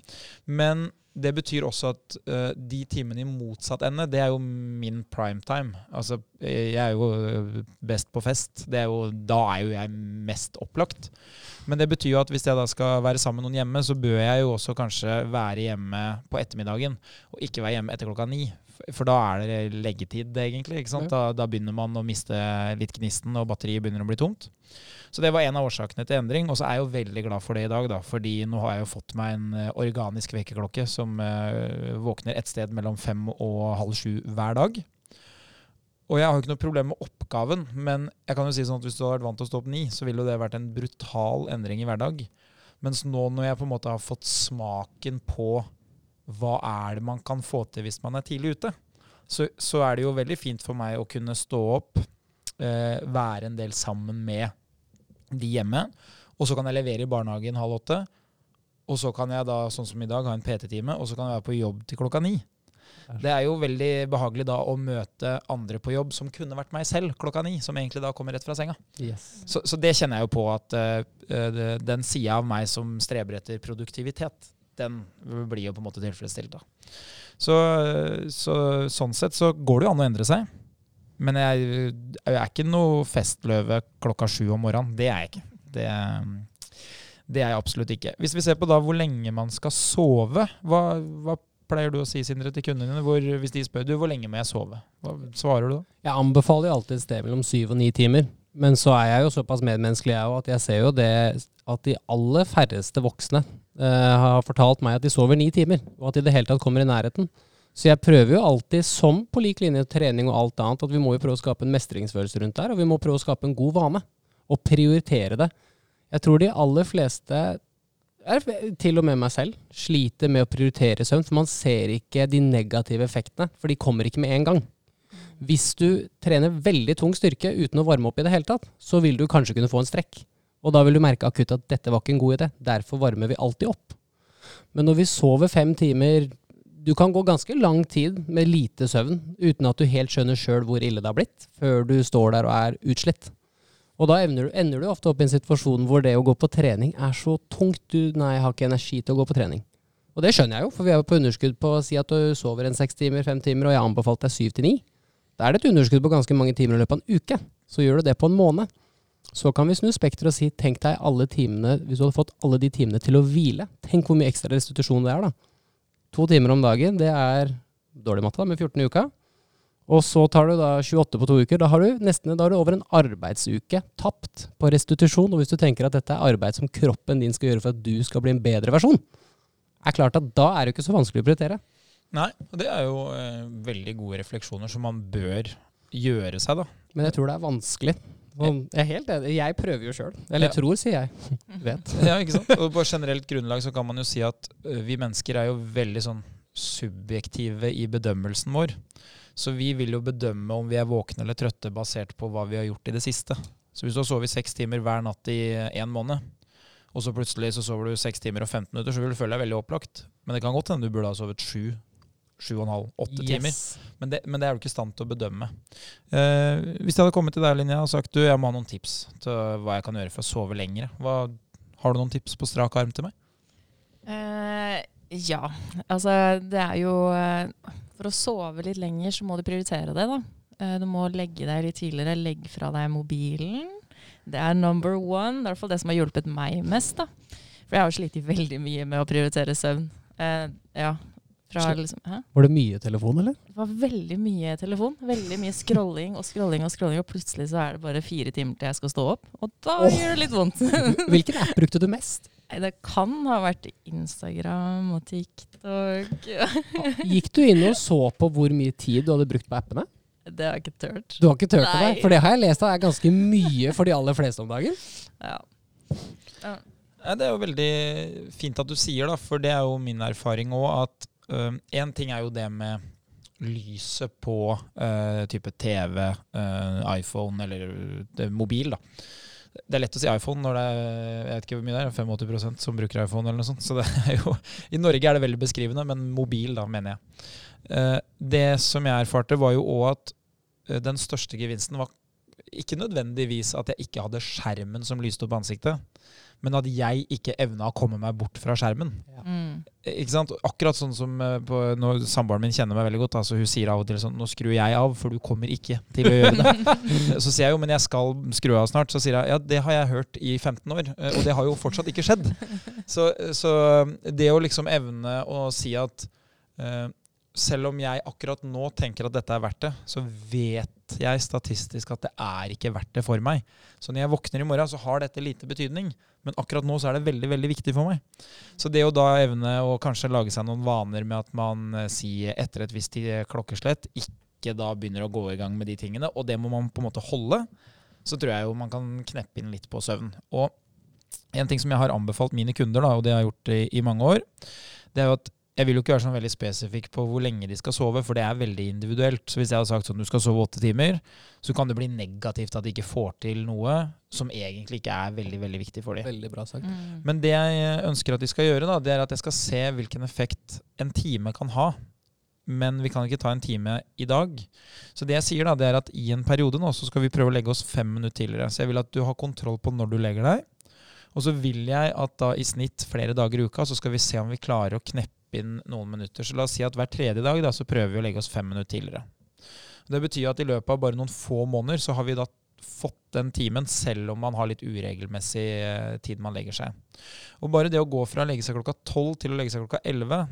[SPEAKER 2] Men det betyr også at uh, de timene i motsatt ende, det er jo min prime time. Altså, eh, jeg er jo eh, best på fest. Det er jo, da er jo jeg mest opplagt. Men det betyr jo at hvis jeg da skal være sammen med noen hjemme, så bør jeg jo også kanskje være hjemme på ettermiddagen, og ikke være hjemme etter klokka ni. For- da er det leggetid, egentlig. ikke? Da, da begynner man å miste litt gnisten, og batteriet begynner å bli tomt. Så det var en av årsakene til endring. Og så er jeg jo veldig glad for det i dag, da, fordi nå har jeg jo fått meg en eh, organisk vekkerklokke som uh, våkner et sted mellom fem og halv sju hver dag. Og jeg har jo ikke noe problem med oppgaven, men jeg kan jo si sånn at hvis du hadde vært vant til å stå opp ni, så ville jo det vært en brutal endring i hverdag. Mens nå når jeg på en måte har fått smaken på hva er det man kan få til hvis man er tidlig ute, så, så er det jo veldig fint for meg å kunne stå opp, eh, være en del sammen med de hjemme, og så kan jeg levere i barnehagen halv åtte, og så kan jeg da, sånn som i dag, ha en PT-time, og så kan jeg være på jobb til klokka ni. Det er jo veldig behagelig da å møte andre på jobb som kunne vært meg selv klokka ni, som egentlig da kommer rett fra senga.
[SPEAKER 4] Yes.
[SPEAKER 2] Så, så det kjenner jeg jo på at uh, den sida av meg som streber etter produktivitet, den blir jo på en måte tilfredsstilt. da. Så, så sånn sett så går det jo an å endre seg. Men jeg, jeg er ikke noe festløve klokka sju om morgenen. Det er jeg ikke. Det, det er jeg absolutt ikke. Hvis vi ser på da hvor lenge man skal sove, hva, hva pleier du å si Sindre, til kundene dine hvor, hvis de spør du, hvor lenge må jeg sove? Hva svarer du da?
[SPEAKER 4] Jeg anbefaler alltid et sted mellom syv og ni timer. Men så er jeg jo såpass medmenneskelig jeg at jeg ser jo det at de aller færreste voksne uh, har fortalt meg at de sover ni timer, og at de i det hele tatt kommer i nærheten. Så jeg prøver jo alltid, som på lik linje trening og alt annet, at vi må jo prøve å skape en mestringsfølelse rundt der, og vi må prøve å skape en god vane. Og prioritere det. Jeg tror de aller fleste, til og med meg selv, sliter med å prioritere søvn, for man ser ikke de negative effektene, for de kommer ikke med en gang. Hvis du trener veldig tung styrke uten å varme opp i det hele tatt, så vil du kanskje kunne få en strekk. Og da vil du merke akutt at dette var ikke en god idé. Derfor varmer vi alltid opp. Men når vi sover fem timer Du kan gå ganske lang tid med lite søvn uten at du helt skjønner sjøl hvor ille det har blitt, før du står der og er utslitt. Og da ender du, ender du ofte opp i en situasjon hvor det å gå på trening er så tungt. Du, nei, jeg har ikke energi til å gå på trening. Og det skjønner jeg jo, for vi er jo på underskudd på å si at du sover en seks timer, fem timer, og jeg har anbefalt deg syv til ni. Da er det et underskudd på ganske mange timer i løpet av en uke. Så gjør du det på en måned. Så kan vi snu spekteret og si tenk deg alle timene, hvis du hadde fått alle de timene til å hvile. Tenk hvor mye ekstra restitusjon det er, da. To timer om dagen, det er dårlig matte, da, med 14 i uka. Og så tar du da 28 på to uker. Da har du nesten har du over en arbeidsuke tapt på restitusjon. Og hvis du tenker at dette er arbeid som kroppen din skal gjøre for at du skal bli en bedre versjon, er klart at da er det ikke så vanskelig å prioritere.
[SPEAKER 2] Nei, og det er jo eh, veldig gode refleksjoner som man bør gjøre seg, da.
[SPEAKER 4] Men jeg tror det er vanskelig. Jeg er helt enig. Jeg prøver jo sjøl. Eller
[SPEAKER 2] Ja.
[SPEAKER 4] tror, sier jeg. Vet.
[SPEAKER 2] Ja, ikke sant? Og på generelt grunnlag så kan man jo si at vi mennesker er jo veldig sånn subjektive i bedømmelsen vår. Så vi vil jo bedømme om vi er våkne eller trøtte basert på hva vi har gjort i det siste. Så hvis du har sovet seks timer hver natt i én måned, og så plutselig så sover du seks timer og 15 minutter, så vil du føle deg veldig opplagt. Men det kan godt hende du burde ha sovet sju, sju og en halv, åtte timer. Men det, men det er du ikke i stand til å bedømme. Eh, hvis jeg hadde kommet til deg Linja, og sagt du, jeg må ha noen tips til hva jeg kan gjøre for å sove lengre, hva, har du noen tips på strak arm til meg?
[SPEAKER 3] Eh, ja. Altså, det er jo eh, For å sove litt lenger, så må du prioritere det, da. Eh, du må legge deg litt tidligere. Legg fra deg mobilen. Det er number one. Det er i hvert fall det som har hjulpet meg mest, da. For jeg har jo slitt veldig mye med å prioritere søvn. Eh, ja. Fra liksom, hæ?
[SPEAKER 4] Var det mye telefon, eller?
[SPEAKER 3] Det var veldig mye telefon. Veldig mye scrolling og scrolling og scrolling, og plutselig så er det bare fire timer til jeg skal stå opp. Og da
[SPEAKER 4] oh.
[SPEAKER 3] gjør det litt vondt.
[SPEAKER 4] Hvilken app brukte du mest?
[SPEAKER 3] Det kan ha vært Instagram og TikTok.
[SPEAKER 4] Gikk du inn og så på hvor mye tid du hadde brukt på appene?
[SPEAKER 3] Det har jeg ikke tørt.
[SPEAKER 4] Du har ikke turt det,
[SPEAKER 3] Nei.
[SPEAKER 4] der, for det har jeg lest av er ganske mye for de aller fleste om dagen.
[SPEAKER 3] Ja.
[SPEAKER 2] ja. det er jo veldig fint at du sier, da, for det er jo min erfaring òg at én ting er jo det med lyset på øh, type TV, øh, iPhone eller øh, mobil, da. Det er lett å si iPhone når det er jeg vet ikke hvor mye det er, 85% som bruker iPhone. eller noe sånt, så det er jo, I Norge er det veldig beskrivende, men mobil, da, mener jeg. Det som jeg erfarte, var jo òg at den største gevinsten var ikke nødvendigvis at jeg ikke hadde skjermen som lyste opp ansiktet, men at jeg ikke evna å komme meg bort fra skjermen.
[SPEAKER 3] Mm.
[SPEAKER 2] Eh, Ikke sant? Akkurat sånn som eh, på, når samboeren min kjenner meg veldig godt. Altså hun sier av og til sånn Nå skrur jeg av, for du kommer ikke til å gjøre det. så sier jeg jo, men jeg skal skru av snart. Så sier jeg ja, det har jeg hørt i 15 år, eh, og det har jo fortsatt ikke skjedd. Så, så det å liksom evne å si at eh, selv om jeg akkurat nå tenker at dette er verdt det, så vet jeg statistisk at det er ikke verdt det for meg. Så når jeg våkner i morgen, så har dette lite betydning. Men akkurat nå så er det veldig veldig viktig for meg. Så det å da evne å kanskje lage seg noen vaner med at man eh, sier etter et visst tid- klokkeslett, ikke da begynner å gå i gang med de tingene, og det må man på en måte holde, så tror jeg jo man kan kneppe inn litt på søvn. Og en ting som jeg har anbefalt mine kunder, da, og det jeg har jeg gjort i, i mange år, det er jo at jeg vil jo ikke være sånn veldig spesifikk på hvor lenge de skal sove, for det er veldig individuelt. Så hvis jeg hadde sagt sånn du skal sove åtte timer, så kan det bli negativt at de ikke får til noe som egentlig ikke er veldig, veldig viktig for dem.
[SPEAKER 4] Veldig bra sagt.
[SPEAKER 3] Mm.
[SPEAKER 2] Men det jeg ønsker at de skal gjøre, da, det er at jeg skal se hvilken effekt en time kan ha. Men vi kan ikke ta en time i dag. Så det jeg sier da, det er at i en periode nå, så skal vi prøve å legge oss fem minutter tidligere. Så jeg vil at du har kontroll på når du legger deg. Og så vil jeg at da i snitt flere dager i uka, så skal vi se om vi klarer å kneppe inn noen minutter. Så la oss si at hver tredje dag da, så prøver vi å legge oss fem minutter tidligere. Det betyr at i løpet av bare noen få måneder så har vi da fått den timen, selv om man har litt uregelmessig eh, tid man legger seg. Og bare det å gå fra å legge seg klokka tolv til å legge seg klokka elleve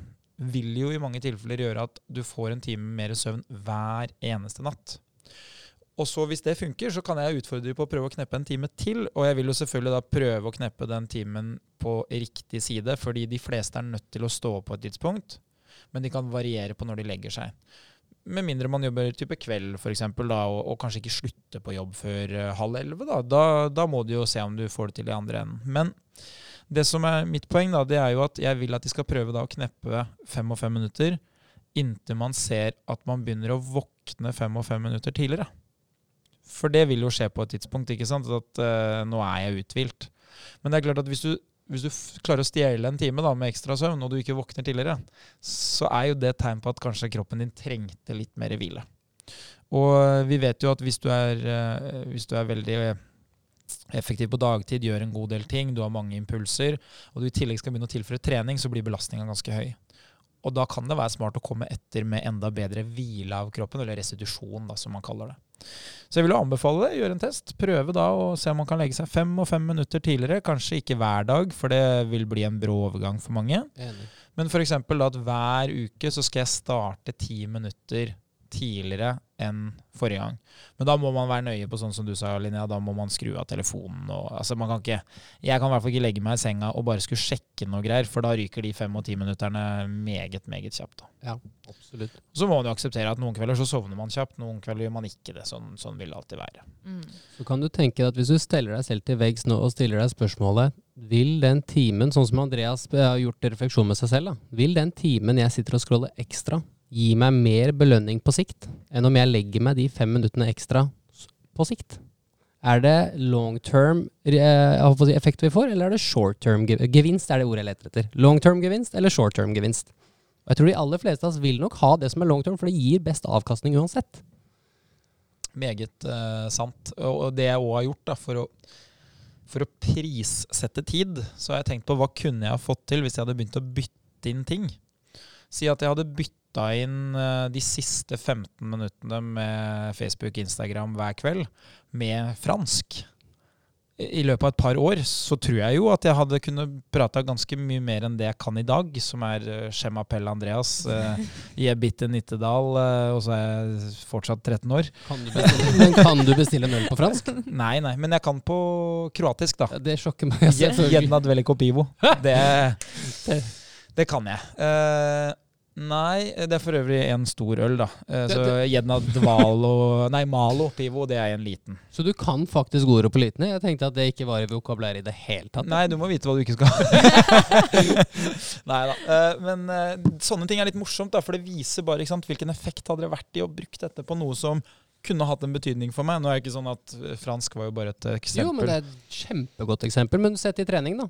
[SPEAKER 2] vil jo i mange tilfeller gjøre at du får en time mer søvn hver eneste natt. Og så hvis det funker, så kan jeg utfordre på å prøve å kneppe en time til. Og jeg vil jo selvfølgelig da prøve å kneppe den timen på riktig side, fordi de fleste er nødt til å stå opp på et tidspunkt. Men de kan variere på når de legger seg. Med mindre man jobber type kveld, for eksempel, da, og, og kanskje ikke slutter på jobb før uh, halv elleve. Da. Da, da må du jo se om du får det til i andre enden. Men det som er mitt poeng, da, det er jo at jeg vil at de skal prøve da å kneppe fem og fem minutter inntil man ser at man begynner å våkne fem og fem minutter tidligere. For det vil jo skje på et tidspunkt, ikke sant? at uh, nå er jeg uthvilt. Men det er klart at hvis du, hvis du klarer å stjele en time da, med ekstra søvn, og du ikke våkner tidligere, så er jo det tegn på at kanskje kroppen din trengte litt mer hvile. Og vi vet jo at hvis du er, uh, hvis du er veldig effektiv på dagtid, gjør en god del ting, du har mange impulser, og du i tillegg skal begynne å tilføre trening, så blir belastninga ganske høy. Og da kan det være smart å komme etter med enda bedre hvile av kroppen, eller restitusjon, da, som man kaller det. Så jeg vil anbefale det. Gjøre en test. Prøve da å se om man kan legge seg fem og fem minutter tidligere. Kanskje ikke hver dag, for det vil bli en brå overgang for mange. Enig. Men f.eks. at hver uke så skal jeg starte ti minutter tidligere enn forrige gang. Men da må man være nøye på sånn som du sa, Linnea. Da må man skru av telefonen. Og, altså man kan ikke, jeg kan i hvert fall ikke legge meg i senga og bare skulle sjekke noe greier, for da ryker de fem og ti minutterne meget, meget kjapt. Da.
[SPEAKER 4] Ja, absolutt.
[SPEAKER 2] Så må man jo akseptere at noen kvelder så sovner man kjapt, noen kvelder gjør man ikke det. Sånn, sånn vil det alltid være. Mm.
[SPEAKER 4] Så kan du tenke at hvis du steller deg selv til veggs nå og stiller deg spørsmålet vil den timen, sånn som Andreas har gjort refleksjon med seg selv, da, vil den timen jeg sitter og scroller ekstra, gi meg mer belønning på sikt enn om jeg legger meg de fem minuttene ekstra på sikt? Er det long term eh, effekt vi får, eller er det short term gevinst? er det ordet jeg leter etter. Long term gevinst eller short term gevinst? Og jeg tror de aller fleste av oss vil nok ha det som er long term, for det gir best avkastning uansett.
[SPEAKER 2] Meget uh, sant. Og det jeg òg har gjort da, for å, for å prissette tid, så har jeg tenkt på hva kunne jeg ha fått til hvis jeg hadde begynt å bytte inn ting. Si at jeg hadde bytta inn eh, de siste 15 minuttene med Facebook, Instagram hver kveld med fransk i løpet av et par år, så tror jeg jo at jeg hadde kunnet prata ganske mye mer enn det jeg kan i dag, som er Skjema Pell Andreas i Bitte Nittedal, eh, og så er jeg fortsatt 13 år.
[SPEAKER 4] Kan men kan du bestille en øl på fransk?
[SPEAKER 2] Nei, nei, men jeg kan på kroatisk, da.
[SPEAKER 4] Det sjokker meg.
[SPEAKER 2] Jedna veliko Det, Det, det, kan jeg. Uh, Nei, det er for øvrig en stor øl, da. Eh, så Jedna Dvalo Nei, Malo Pivo, det er en liten.
[SPEAKER 4] Så du kan faktisk ordet på litene? Jeg tenkte at det ikke var i vokabulæret i det hele tatt.
[SPEAKER 2] Nei, du må vite hva du ikke skal. nei da. Eh, men sånne ting er litt morsomt, da, for det viser bare sant, hvilken effekt hadde det vært i å bruke dette på noe som kunne hatt en betydning for meg. Nå er det ikke sånn at fransk var jo bare et eksempel.
[SPEAKER 4] Jo, men det er et kjempegodt eksempel. Men sett i trening, da.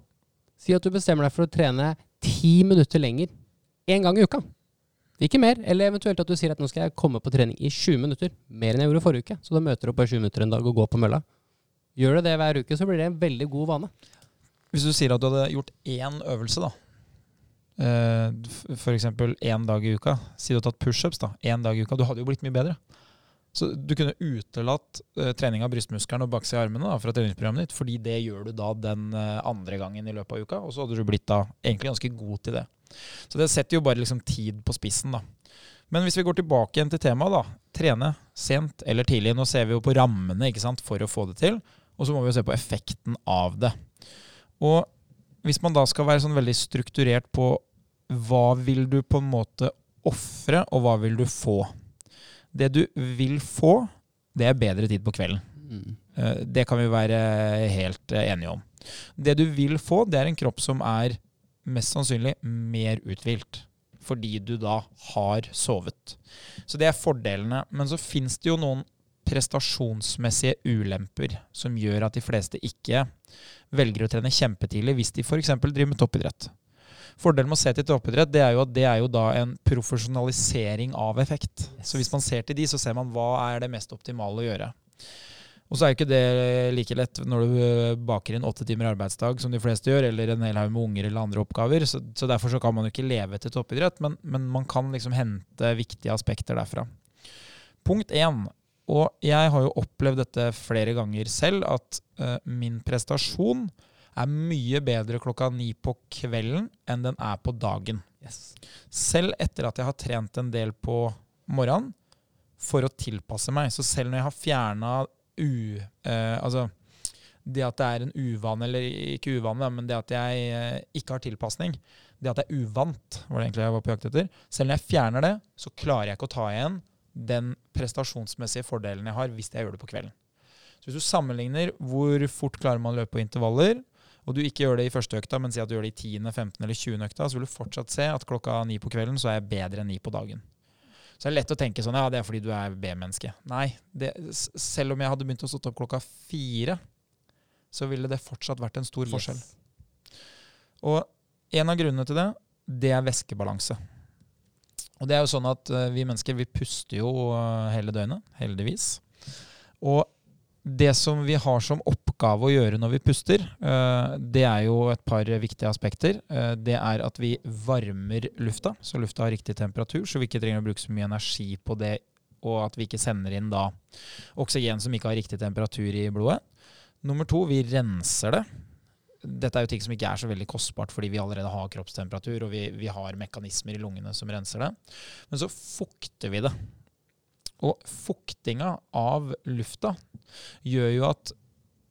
[SPEAKER 4] Si at du bestemmer deg for å trene ti minutter lenger én gang i uka. Ikke mer. Eller eventuelt at du sier at nå skal jeg komme på trening i 20 minutter. Mer enn jeg gjorde forrige uke. Så da møter du opp på 20 minutter en dag og går på mølla. Gjør du det hver uke, så blir det en veldig god vane.
[SPEAKER 2] Hvis du sier at du hadde gjort én øvelse, da. Eh, F.eks. én dag i uka. Si du har tatt pushups én dag i uka. Du hadde jo blitt mye bedre. Så du kunne utelatt uh, trening av brystmuskelen og baksida i armene da, fra treningsprogrammet ditt, fordi det gjør du da den uh, andre gangen i løpet av uka, og så hadde du blitt da egentlig ganske god til det. Så det setter jo bare liksom tid på spissen, da. Men hvis vi går tilbake igjen til temaet, da. Trene sent eller tidlig. Nå ser vi jo på rammene ikke sant, for å få det til. Og så må vi jo se på effekten av det. Og hvis man da skal være sånn veldig strukturert på hva vil du på en måte ofre, og hva vil du få? Det du vil få, det er bedre tid på kvelden. Mm. Eh, det kan vi være helt eh, enige om. Det du vil få, det er en kropp som er mest sannsynlig mer uthvilt. Fordi du da har sovet. Så det er fordelene. Men så fins det jo noen prestasjonsmessige ulemper som gjør at de fleste ikke velger å trene kjempetidlig hvis de f.eks. driver med toppidrett. Fordelen med å se til toppidrett det er jo at det er jo da en profesjonalisering av effekt. Så hvis man ser til de, så ser man hva er det mest optimale å gjøre. Og så er ikke det like lett når du eh, baker inn åtte timer arbeidsdag, som de fleste gjør, eller en hel haug med unger eller andre oppgaver. Så, så, derfor så kan man jo ikke leve til toppidrett, men, men, man kan liksom hente viktige aspekter derfra. Punkt én, og jeg har jo opplevd dette flere ganger selv, at uh, min prestasjon er mye bedre klokka ni på kvelden enn den er på dagen.
[SPEAKER 4] Yes.
[SPEAKER 2] Selv etter at jeg har trent en del på morgenen for å tilpasse meg. Så selv når jeg har fjerna u... Eh, altså det at det er en uvane, eller ikke uvane, men det at jeg eh, ikke har tilpasning, det at jeg er uvant, var det egentlig jeg var på jakt etter. Selv når jeg fjerner det, så klarer jeg ikke å ta igjen den prestasjonsmessige fordelen jeg har hvis jeg gjør det på kvelden. Så hvis du sammenligner hvor fort klarer man å løpe på intervaller, og du ikke gjør det i første økta, men si at du gjør det i 10., 15. eller 20. økta, så vil du fortsatt se at klokka ni på kvelden så er jeg bedre enn ni på dagen. Så det er lett å tenke sånn ja, det er fordi du er B-menneske. Nei, det, selv om jeg hadde begynt å stå opp klokka fire, så ville det fortsatt vært en stor forskjell.
[SPEAKER 4] Yes.
[SPEAKER 2] Og en av grunnene til det, det er væskebalanse. Og det er jo sånn at eh, vi mennesker, vi puster jo eh, hele døgnet, heldigvis. Og det som vi har som oppgave å gjøre når vi puster, eh, det er jo et par viktige aspekter. Eh, Det er at vi varmer lufta, så lufta har riktig temperatur, så vi ikke trenger å bruke så mye energi på det, og at vi ikke sender inn da oksygen som ikke har riktig temperatur i blodet. Nummer to, vi renser det. Dette er jo ting som ikke er så veldig kostbart, fordi vi allerede har kroppstemperatur, og vi, vi har mekanismer i lungene som renser det. Men så fukter vi det. Og fuktinga av lufta gjør jo at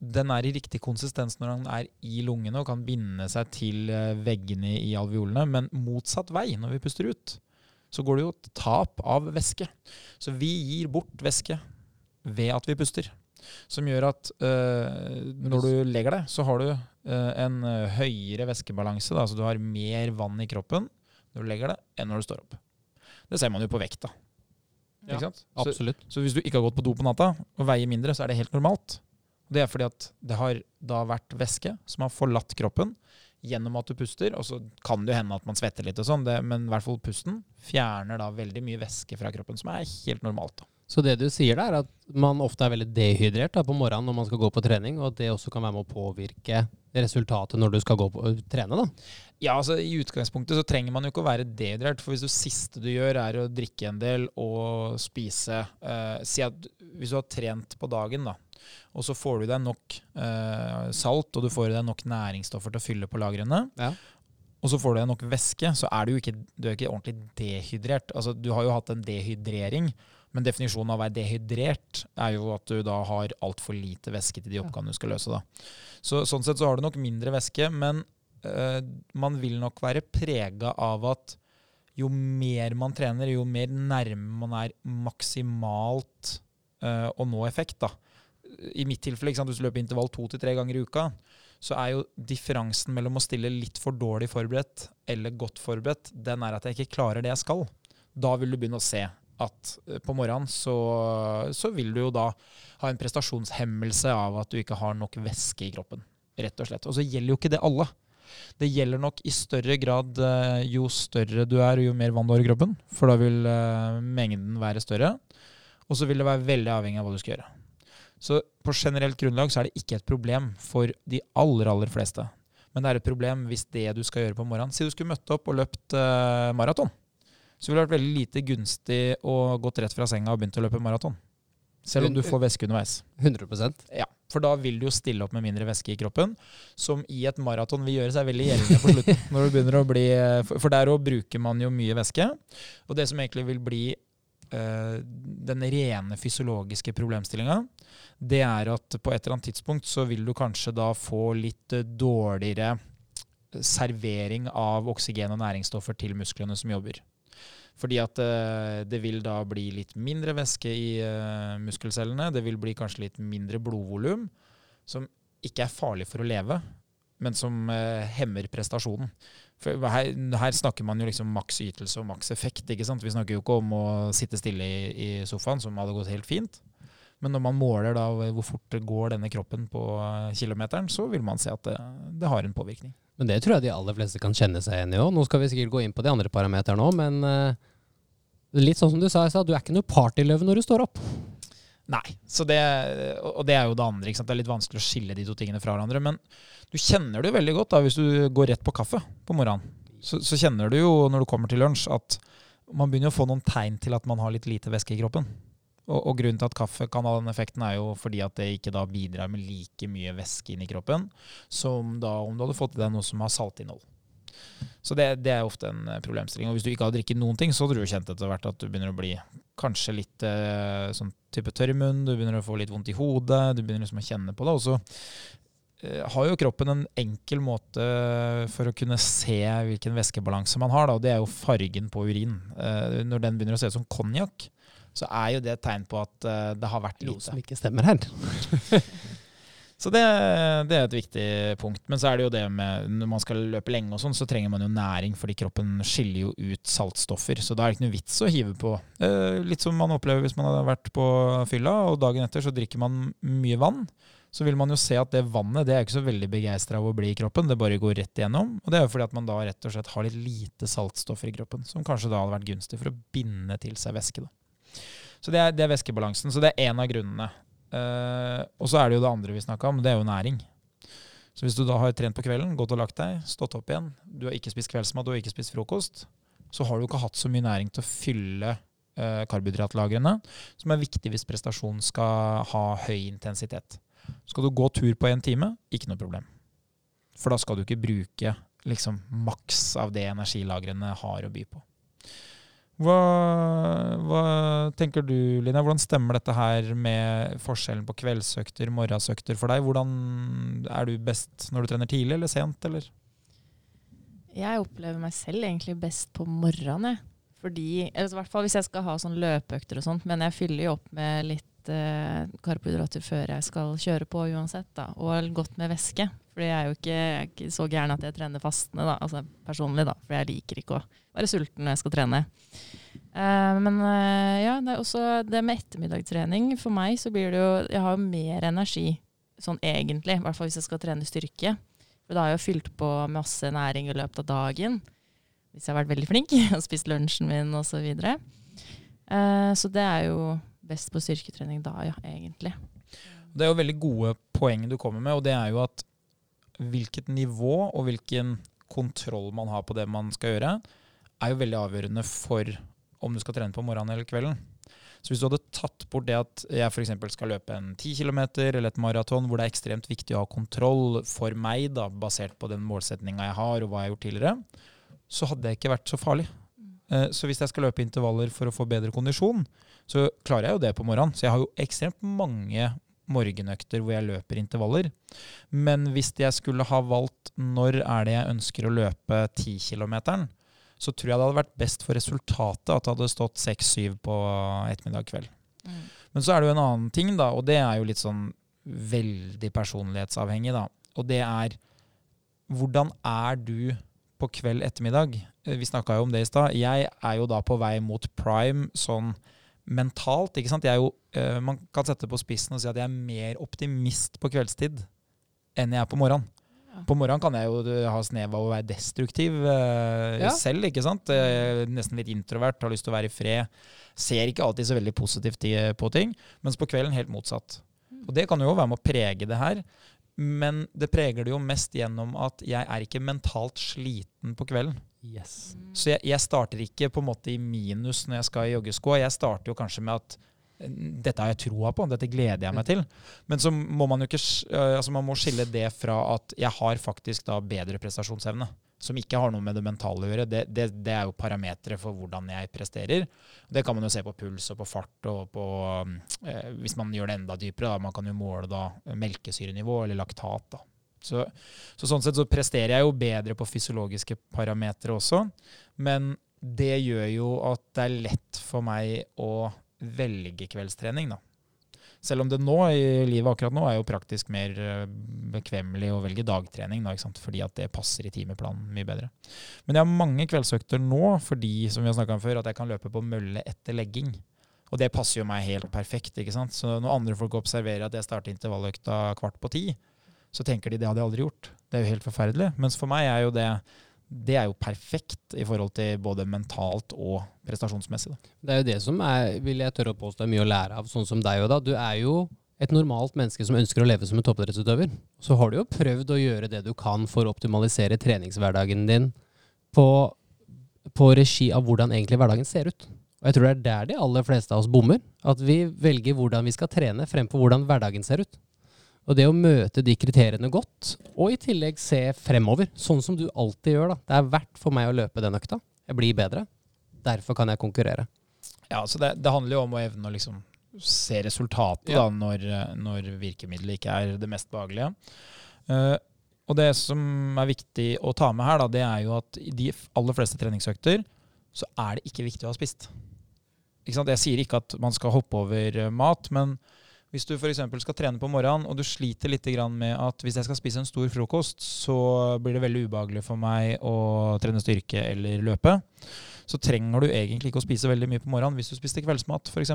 [SPEAKER 2] den er i riktig konsistens når den er i lungene og kan binde seg til eh, veggene i alveolene, men motsatt vei når vi puster ut. Så går det jo et tap av væske. Så vi gir bort væske ved at vi puster. Som gjør at øh, når du legger deg, så har du øh, en høyere væskebalanse. Da. Så du har mer vann i kroppen når du legger deg, enn når du står opp. Det ser man jo på vekta.
[SPEAKER 4] Ja,
[SPEAKER 2] Ikke? Så,
[SPEAKER 4] Absolutt.
[SPEAKER 2] så hvis du ikke har gått på do på natta og veier mindre, så er det helt normalt. Det er fordi at det har da vært væske som har forlatt kroppen gjennom at du puster. Og så kan det jo hende at man svetter litt, og sånn, men i hvert fall pusten fjerner da veldig mye væske fra kroppen, som er helt normalt. da.
[SPEAKER 4] Så det du sier da, er at man ofte er veldig dehydrert da, på morgenen når man skal gå på trening, og at det også kan være med å påvirke resultatet når du skal gå på, trene. da.
[SPEAKER 2] Ja, altså I utgangspunktet så trenger man jo ikke å være dehydrert. For hvis det siste du gjør, er å drikke en del og spise eh, Si at hvis du har trent på dagen, da, og så får du i deg nok eh, salt og du får i deg nok næringsstoffer til å fylle på lagrene,
[SPEAKER 4] Ja.
[SPEAKER 2] og så får du i deg nok væske, så er du ikke, du er ikke ordentlig dehydrert. Altså, du har jo hatt en dehydrering. Men definisjonen av å være dehydrert er jo at du da har altfor lite væske til de oppgavene du skal løse. da. Så, sånn sett så har du nok mindre væske, men eh, man vil nok være prega av at jo mer man trener, jo mer nærme man er maksimalt uh, å nå effekt. da. I mitt tilfelle, sant, hvis du løper intervall to til tre ganger i uka, så er jo differansen mellom å stille litt for dårlig forberedt eller godt forberedt, den er at jeg ikke klarer det jeg skal. Da vil du begynne å se at eh, på morgenen så, så vil du jo da ha en prestasjonshemmelse av at du ikke har nok væske i kroppen. Rett og slett. Og så gjelder jo ikke det alle. Det gjelder nok i større grad eh, jo større du er, jo mer vann du har i kroppen. For da vil eh, mengden være større. Og så vil det være veldig avhengig av hva du skal gjøre. Så på generelt grunnlag så er det ikke et problem for de aller, aller fleste. Men det er et problem hvis det du skal gjøre på morgenen Si du skulle møtt opp og løpt uh, maraton. Så ville det vært veldig lite gunstig å gått rett fra senga og begynt å løpe maraton. Selv om du får væske underveis.
[SPEAKER 4] 100%
[SPEAKER 2] Ja, For da vil du jo stille opp med mindre væske i kroppen, som i et maraton vil gjøre seg veldig gjeldende på slutten. når du begynner å bli, For for der òg bruker man jo mye væske. Og det som egentlig vil bli eh, den rene fysiologiske problemstillinga, det er at på et eller annet tidspunkt så vil du kanskje da få litt eh, dårligere servering av oksygen og næringsstoffer til musklene som jobber. Fordi at eh, det vil da bli litt mindre væske i eh, muskelcellene. Det vil bli kanskje litt mindre blodvolum, som ikke er farlig for å leve, men som eh, hemmer prestasjonen. Her, her snakker man jo liksom maks ytelse og maks effekt. ikke sant? Vi snakker jo ikke om å sitte stille i, i sofaen, som hadde gått helt fint. Men når man måler da hvor fort det går denne kroppen på eh, kilometeren, så vil man se at det, det har en påvirkning.
[SPEAKER 4] Men det tror jeg de aller fleste kan kjenne seg igjen i òg. Nå skal vi sikkert gå inn på de andre parameterne òg, men eh, litt sånn som du sa, du er ikke noe partyløve når du står opp.
[SPEAKER 2] Nei, det, og det er jo det andre. ikke sant? Det er litt vanskelig å skille de to tingene fra hverandre. Men du kjenner det jo veldig godt da, hvis du går rett på kaffe på morgenen. Så, så kjenner du jo når du kommer til lunsj at man begynner å få noen tegn til at man har litt lite væske i kroppen. Og, og grunnen til at kaffe kan ha den effekten, er jo fordi at det ikke da bidrar med like mye væske inn i kroppen som da om du hadde fått i deg noe som har saltinnhold. Så det, det er ofte en eh, problemstilling. Og hvis du ikke har drikket noen ting, så hadde du jo kjent etter hvert at du begynner å bli kanskje litt eh, sånn type tørr i munnen, du begynner å få litt vondt i hodet, du begynner liksom å kjenne på det. Og så eh, har jo kroppen en enkel måte for å kunne se hvilken væskebalanse man har, da, og det er jo fargen på urin. Eh, når den begynner å se ut som konjakk, så er jo det et tegn på at eh, det har vært
[SPEAKER 4] Noe
[SPEAKER 2] lite.
[SPEAKER 4] som ikke stemmer her.
[SPEAKER 2] Så det, det er et viktig punkt. Men så er det jo det med når man skal løpe lenge og sånn, så trenger man jo næring, fordi kroppen skiller jo ut saltstoffer. Så da er det ikke noe vits å hive på. Eh, litt som man opplever hvis man har vært på fylla, og dagen etter så drikker man mye vann. Så vil man jo se at det vannet det er ikke så veldig begeistra av å bli i kroppen. Det bare går rett igjennom. Og det er jo fordi at man da rett og slett har litt lite saltstoffer i kroppen, som kanskje da hadde vært gunstig for å binde til seg væske. da. Så det er, det er væskebalansen. Så det er én av grunnene. Eh, og så er det jo det andre vi snakka om, det er jo næring. Så hvis du da har trent på kvelden, gått og lagt deg, stått opp igjen, du har ikke spist kveldsmat, du har ikke spist frokost, så har du ikke hatt så mye næring til å fylle uh, karbohydratlagrene, som er viktig hvis prestasjonen skal ha høy intensitet. Skal du gå tur på en time, ikke noe problem. For da skal du ikke bruke liksom maks av det energilagrene har å by på. Hva, hva tenker du, Lina? Hvordan stemmer dette her med forskjellen på kveldsøkter, morgensøkter for deg? Hvordan er du best når du trener tidlig eller sent, eller?
[SPEAKER 3] Jeg opplever meg selv egentlig best på morgenen. jeg. Fordi, eller i hvert fall hvis jeg skal ha sånn løpeøkter og sånt, men jeg fyller jo opp med litt eh, karbohydrater før jeg skal kjøre på uansett, da. Og godt med væske. Fordi jeg er jo ikke, er ikke så gæren at jeg trener fastende, da. Altså personlig, da. For jeg liker ikke å være sulten når jeg skal trene. Uh, men uh, ja, det er også det med ettermiddagstrening. For meg så blir det jo Jeg har jo mer energi sånn egentlig, i hvert fall hvis jeg skal trene styrke. For da har jeg jo fylt på masse næring i løpet av dagen. Hvis jeg har vært veldig flink og spist lunsjen min osv. Så, videre. Eh, så det er jo best på styrketrening da, ja, egentlig.
[SPEAKER 2] Det er jo veldig gode poeng du kommer med, og det er jo at hvilket nivå og hvilken kontroll man har på det man skal gjøre, er jo veldig avgjørende for om du skal trene på morgenen eller kvelden. Så hvis du hadde tatt bort det at jeg f.eks. skal løpe en 10 km eller et maraton, hvor det er ekstremt viktig å ha kontroll for meg, da, basert på den målsetninga jeg har og hva jeg har gjort tidligere, så hadde det ikke vært så farlig. Eh, Så hvis jeg skal løpe intervaller for å få bedre kondisjon, så klarer jeg jo det på morgenen. Så jeg har jo ekstremt mange morgenøkter hvor jeg løper intervaller. Men hvis jeg skulle ha valgt når er det jeg ønsker å løpe 10 km, så tror jeg det hadde vært best for resultatet at det hadde stått 6-7 på ettermiddag kveld. Men så er det jo en annen ting, da, og det er jo litt sånn veldig personlighetsavhengig, da. Og det er hvordan er du på kveld ettermiddag? Eh, Vi snakka jo om det i stad. Jeg er jo da på vei mot prime sånn mentalt. ikke sant? Jeg er jo, uh, man kan sette det på spissen og si at jeg er mer optimist på kveldstid enn jeg er på morgenen.
[SPEAKER 3] Ja.
[SPEAKER 2] På morgenen kan jeg jo eh, ha snev av å være destruktiv uh,
[SPEAKER 4] Ja.
[SPEAKER 2] selv, ikke sant? Uh, nesten litt introvert, har lyst til å være i fred. Ser ikke alltid så veldig positivt på ting, mens på kvelden helt motsatt. Og det kan jo være med å prege det her, men det preger det jo mest gjennom at jeg er ikke mentalt sliten på kvelden.
[SPEAKER 4] Yes.
[SPEAKER 2] Så jeg, jeg starter ikke på en måte i minus når jeg skal i joggesko. Jeg starter jo kanskje med at dette har jeg troa på, dette gleder jeg meg til. Men så må man jo ikke altså man må skille det fra at jeg har faktisk da bedre prestasjonsevne. Som ikke har noe med det mentale å gjøre. Det, det, det er jo parametere for hvordan jeg presterer. Det kan man jo se på puls og på fart og på eh, Hvis man gjør det enda dypere, da. Man kan jo måle da melkesyrenivå eller laktat. da. Så, så sånn sett så presterer jeg jo bedre på fysiologiske parametere også. Men det gjør jo at det er lett for meg å velge kveldstrening, da. Selv om det nå i livet akkurat nå er jo praktisk mer eh, bekvemmelig å velge dagtrening, da, fordi at det passer i timeplanen mye bedre. Men jeg har mange kveldsøkter nå fordi som vi har om før, at jeg kan løpe på mølle etter legging. Og det passer jo meg helt perfekt. ikke sant? Så når andre folk observerer at jeg starter intervalløkta kvart på ti, så tenker de det hadde jeg aldri gjort. Det er jo helt forferdelig. Mens for meg er jo det det er jo perfekt i forhold til både mentalt og prestasjonsmessig.
[SPEAKER 4] Det er jo det som er, vil jeg tørre å påstå, er mye å lære av, sånn som deg og da. Du er jo et normalt menneske som ønsker å leve som en toppidrettsutøver. Så har du jo prøvd å gjøre det du kan for å optimalisere treningshverdagen din på, på regi av hvordan egentlig hverdagen ser ut. Og jeg tror det er der de aller fleste av oss bommer. At vi velger hvordan vi skal trene fremfor hvordan hverdagen ser ut. Og det å møte de kriteriene godt, og i tillegg se fremover, sånn som du alltid gjør. da. Det er verdt for meg å løpe den økta. Jeg blir bedre. Derfor kan jeg konkurrere.
[SPEAKER 2] Ja, så det, det handler jo om å evne å liksom se resultatet
[SPEAKER 4] Ja.
[SPEAKER 2] da, når, når virkemidlet ikke er det mest behagelige. Uh, og det som er viktig å ta med her, da, det er jo at i de aller fleste treningsøkter så er det ikke viktig å ha spist. Ikke sant? Jeg sier ikke at man skal hoppe over eh, mat, men hvis du f.eks. skal trene på morgenen, og du sliter litt med at hvis jeg skal spise en stor frokost, så blir det veldig ubehagelig for meg å trene styrke eller løpe, så trenger du egentlig ikke å spise veldig mye på morgenen hvis du spiste kveldsmat, f.eks.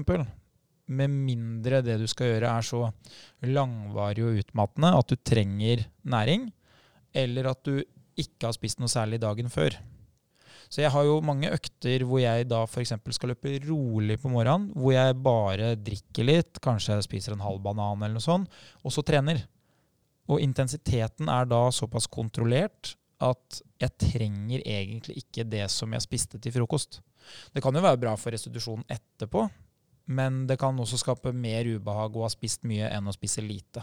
[SPEAKER 2] Med mindre det du skal gjøre er så langvarig og utmattende at du trenger næring, eller at du ikke har spist noe særlig dagen før. Så jeg har jo mange økter hvor jeg da f.eks. skal løpe rolig på morgenen, hvor jeg bare drikker litt, kanskje spiser en halv banan eller noe sånt, og så trener. Og intensiteten er da såpass kontrollert at jeg trenger egentlig ikke det som jeg spiste til frokost. Det kan jo være bra for restitusjonen etterpå, men det kan også skape mer ubehag å ha spist mye enn å spise lite.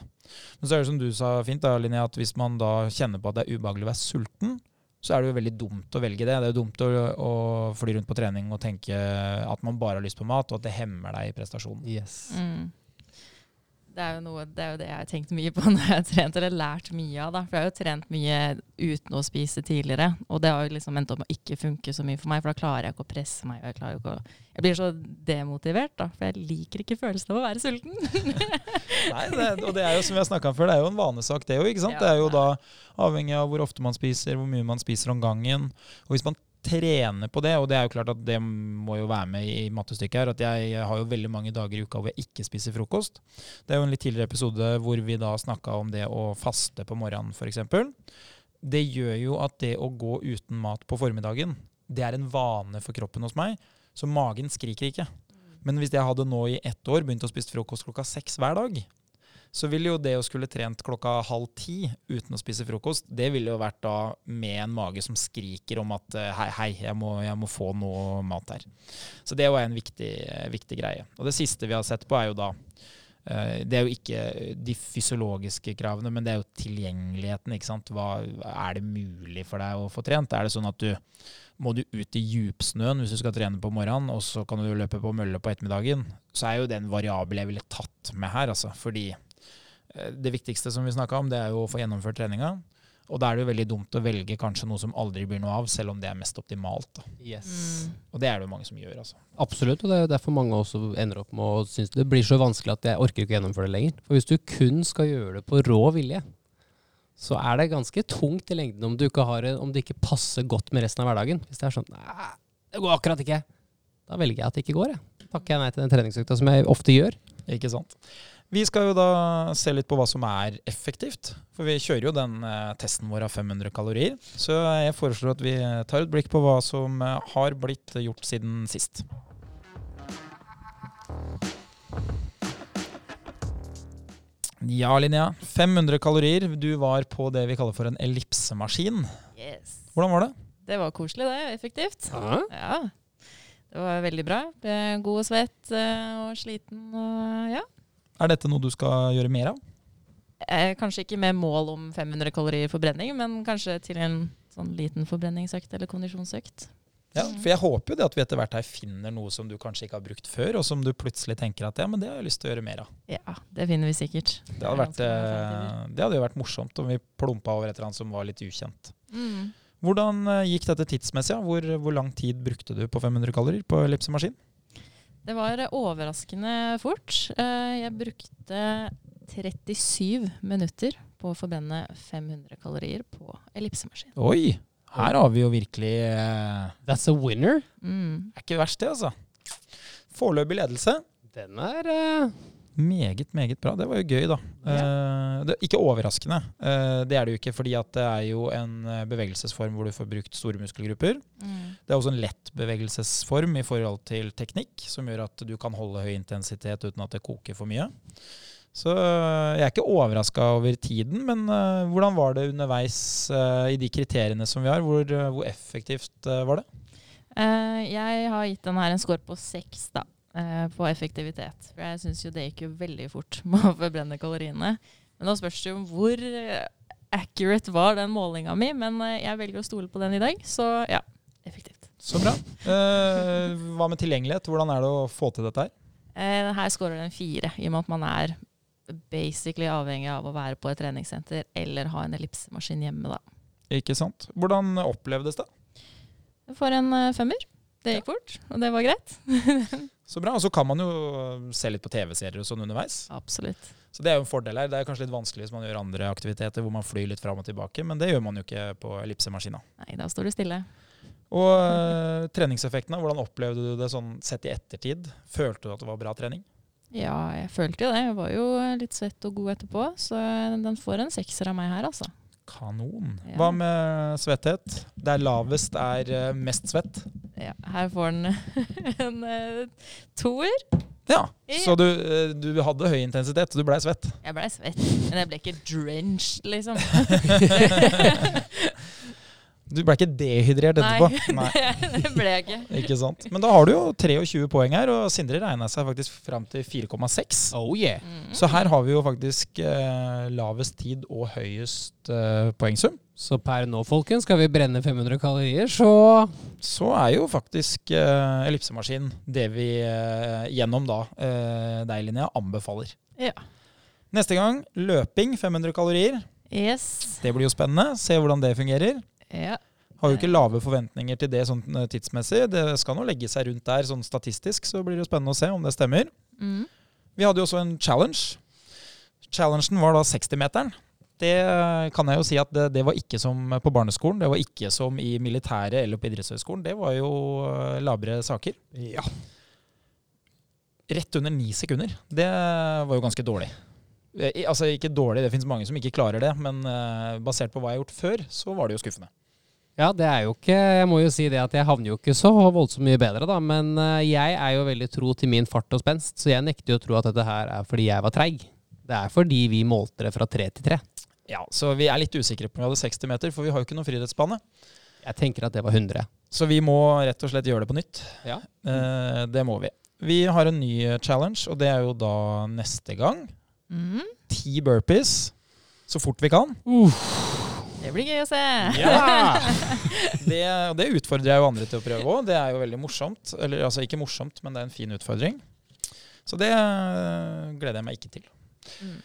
[SPEAKER 2] Men så er det som du sa fint, da, Linnea, at hvis man da kjenner på at det er ubehagelig å være sulten, så er det jo veldig dumt å velge det. Det er jo dumt å, å fly rundt på trening og tenke at man bare har lyst på mat, og at det hemmer deg i prestasjonen.
[SPEAKER 4] Yes.
[SPEAKER 3] Mm. Det er, jo noe, det er jo det jeg har tenkt mye på når jeg har trent, eller lært mye av. da. For jeg har jo trent mye uten å spise tidligere, og det har jo liksom endt opp med å ikke funke så mye for meg, for da klarer jeg ikke å presse meg. Jeg, å, jeg blir så demotivert, da, for jeg liker ikke følelsen av å være sulten.
[SPEAKER 2] Nei, det, og det er jo som vi har snakka om før, det er jo en vanesak, det sant?
[SPEAKER 3] Ja,
[SPEAKER 2] det er jo da avhengig av hvor ofte man spiser, hvor mye man spiser om gangen. Og hvis man trener på det, og det er jo klart at det må jo være med i mattestykket her, at jeg har jo veldig mange dager i uka hvor jeg ikke spiser frokost. Det er jo en litt tidligere episode hvor vi da snakka om det å faste på morgenen, f.eks. Det gjør jo at det å gå uten mat på formiddagen, det er en vane for kroppen hos meg, så magen skriker ikke. Men hvis jeg hadde nå i ett år begynt å spise frokost klokka seks hver dag, så ville jo det å skulle trent klokka halv ti uten å spise frokost, det ville jo vært da med en mage som skriker om at eh, hei, hei, jeg må, jeg må få noe mat her. Så det var en viktig, viktig greie. Og det siste vi har sett på, er jo da eh, det er jo ikke de fysiologiske kravene, men det er jo tilgjengeligheten. ikke sant? Hva, er det mulig for deg å få trent? Er det sånn at du må du ut i djupsnøen hvis du skal trene på morgenen, og så kan du løpe på mølle på ettermiddagen, så er jo det en variabel jeg ville tatt med her. altså. Fordi det viktigste som vi snakka om, det er jo å få gjennomført treninga. Og da er det jo veldig dumt å velge kanskje noe som aldri blir noe av, selv om det er mest optimalt. da.
[SPEAKER 4] Yes.
[SPEAKER 3] Mm.
[SPEAKER 2] Og det er det jo mange som gjør, altså.
[SPEAKER 4] Absolutt, og det er derfor mange også ender opp med å synes det blir så vanskelig at jeg orker ikke å gjennomføre det lenger. For hvis du kun skal gjøre det på rå vilje, så er det ganske tungt i lengden om, du ikke har, om det ikke passer godt med resten av hverdagen. Hvis det er sånn Nei, det går akkurat ikke. Da velger jeg at det ikke går, jeg. Takker jeg nei til den treningsøkta som jeg ofte gjør.
[SPEAKER 2] Ikke sant? Vi skal jo da se litt på hva som er effektivt. For vi kjører jo den eh, testen vår av 500 kalorier. Så jeg foreslår at vi tar et blikk på hva som eh, har blitt gjort siden sist. Ja, Linnea. 500 kalorier. Du var på det vi kaller for en ellipsemaskin.
[SPEAKER 3] Yes.
[SPEAKER 2] Hvordan var det?
[SPEAKER 3] Det var koselig, det. Effektivt.
[SPEAKER 4] Ja.
[SPEAKER 3] Ja. Det var veldig bra. Ble god og svett eh, og sliten og ja.
[SPEAKER 2] Er dette noe du skal gjøre mer av?
[SPEAKER 3] Eh, kanskje ikke med mål om 500 kalorier forbrenning, men kanskje til en sånn liten forbrenningsøkt eller kondisjonsøkt.
[SPEAKER 2] Ja, for jeg håper jo det at vi etter hvert her finner noe som du kanskje ikke har brukt før, og som du plutselig tenker at ja, men det har jeg lyst til å gjøre mer av.
[SPEAKER 3] Ja, det finner vi sikkert.
[SPEAKER 2] Det hadde, vært, eh, det hadde jo vært morsomt om vi plumpa over et eller annet som var litt ukjent.
[SPEAKER 3] Mm.
[SPEAKER 2] Hvordan eh, gikk dette tidsmessig? Hvor, hvor lang tid brukte du på 500 kalorier på ellipsemaskin?
[SPEAKER 3] Det var overraskende fort. Eh, Jeg brukte 37 minutter på å forbrenne 500 kalorier på ellipsemaskin.
[SPEAKER 2] Oi! Her har vi jo virkelig uh,
[SPEAKER 4] That's a winner.
[SPEAKER 3] Mm.
[SPEAKER 2] Er ikke verst, det, altså. Foreløpig ledelse.
[SPEAKER 4] Den er eh,
[SPEAKER 2] Meget, meget bra. Det var jo gøy, da. Eh, det, ikke overraskende. Eh, det er det jo ikke, fordi at det er jo en eh, bevegelsesform hvor du får brukt store muskelgrupper.
[SPEAKER 3] Mm.
[SPEAKER 2] Det er også en lett bevegelsesform i forhold til teknikk, som gjør at du kan holde høy intensitet uten at det koker for mye. Så øh, jeg er ikke overraska over tiden, men uh, hvordan var det underveis uh, i de kriteriene som vi har? Hvor, uh, hvor effektivt var det?
[SPEAKER 3] Eh, jeg har gitt den her en score på seks, da. Eh, på effektivitet. For jeg syns jo det gikk jo veldig fort med å forbrenne kaloriene. Men da spørs det jo hvor eh, accurate var den målinga mi. Men eh, jeg velger å stole på den i dag, så ja, effektivt.
[SPEAKER 2] Så bra. Eh, hva med tilgjengelighet? Hvordan er det å få til dette her?
[SPEAKER 3] Eh, her scorer den fire, i og med at man er basically avhengig av å være på et treningssenter eller ha en ellipsemaskin hjemme, da.
[SPEAKER 2] Ikke sant? Hvordan opplevdes det?
[SPEAKER 3] For en femmer. Det gikk fort, og det var greit.
[SPEAKER 2] Så bra. Og så kan man jo se litt på TV-serier og sånn underveis.
[SPEAKER 3] Absolutt.
[SPEAKER 2] Så det er jo en fordel her. Det er kanskje litt vanskelig hvis man gjør andre aktiviteter hvor man flyr litt fram og tilbake, men det gjør man jo ikke på ellipsemaskina.
[SPEAKER 3] Nei, da står du stille.
[SPEAKER 2] Og øh, treningseffektene, hvordan opplevde du det sånn sett i ettertid? Følte du at det var bra trening?
[SPEAKER 3] Ja, jeg følte jo det. Jeg var jo litt svett og god etterpå, så den får en sekser av meg her, altså.
[SPEAKER 2] Kanon.
[SPEAKER 3] Ja.
[SPEAKER 2] Hva med svetthet? Der lavest er uh, mest svett?
[SPEAKER 3] Ja, her får den en uh, toer.
[SPEAKER 2] Ja, så du, uh, du hadde høy intensitet, så du blei svett.
[SPEAKER 3] Jeg blei svett, men jeg ble ikke drenched, liksom.
[SPEAKER 2] Du ble ikke dehydrert etterpå?
[SPEAKER 3] Nei, det, det ble jeg ikke.
[SPEAKER 2] Ikke sant? Men da har du jo 23 poeng her, og Sindre regna seg faktisk fram til 4,6.
[SPEAKER 4] Oh yeah.
[SPEAKER 3] Mm.
[SPEAKER 2] Så her har vi jo faktisk eh, lavest tid og høyest eh, poengsum.
[SPEAKER 4] Så per nå, folkens, skal vi brenne 500 kalorier, så
[SPEAKER 2] Så er jo faktisk eh, ellipsemaskin det vi eh, gjennom da eh, deg, Linnea, anbefaler.
[SPEAKER 3] Ja.
[SPEAKER 2] Neste gang løping 500 kalorier.
[SPEAKER 3] Yes.
[SPEAKER 2] Det blir jo spennende. Se hvordan det fungerer.
[SPEAKER 3] Ja.
[SPEAKER 2] Har jo ikke lave forventninger til det sånn tidsmessig. Det skal nå legge seg rundt der sånn statistisk, så blir det spennende å se om det stemmer.
[SPEAKER 3] Mm.
[SPEAKER 2] Vi hadde jo også en challenge. Challengen var da 60-meteren. Det eh, kan jeg jo si at det, det var ikke som på barneskolen. Det var ikke som i militæret eller på idrettshøyskolen. Det var jo eh, labre saker.
[SPEAKER 4] Ja.
[SPEAKER 2] Rett under ni sekunder. Det var jo ganske dårlig. Altså ikke dårlig, det finnes mange som ikke klarer det, men basert på hva jeg har gjort før, så var det jo skuffende.
[SPEAKER 4] Ja, det er jo ikke Jeg må jo si det at jeg havner jo ikke så voldsomt mye bedre, da. Men eh, jeg er jo veldig tro til min fart og spenst, så jeg nekter jo å tro at dette her er fordi jeg var treig. Det er fordi vi målte det fra tre til tre.
[SPEAKER 2] Ja, Så vi er litt usikre på om vi hadde 60 meter, for vi har jo ikke noen friidrettsbane.
[SPEAKER 4] Jeg tenker at det var 100.
[SPEAKER 2] Så vi må rett og slett gjøre det på nytt.
[SPEAKER 4] Ja.
[SPEAKER 2] Eh, det må vi. Vi har en ny challenge, og det er jo da neste gang.
[SPEAKER 3] Mm.
[SPEAKER 2] Ti burpees så fort vi kan.
[SPEAKER 3] Det blir gøy å se.
[SPEAKER 2] Ja! Det, det utfordrer jeg jo andre til å prøve òg. Det er jo veldig morsomt. Eller altså ikke morsomt, men det er en fin utfordring. Så det eh, gleder jeg meg ikke til.
[SPEAKER 3] Mm.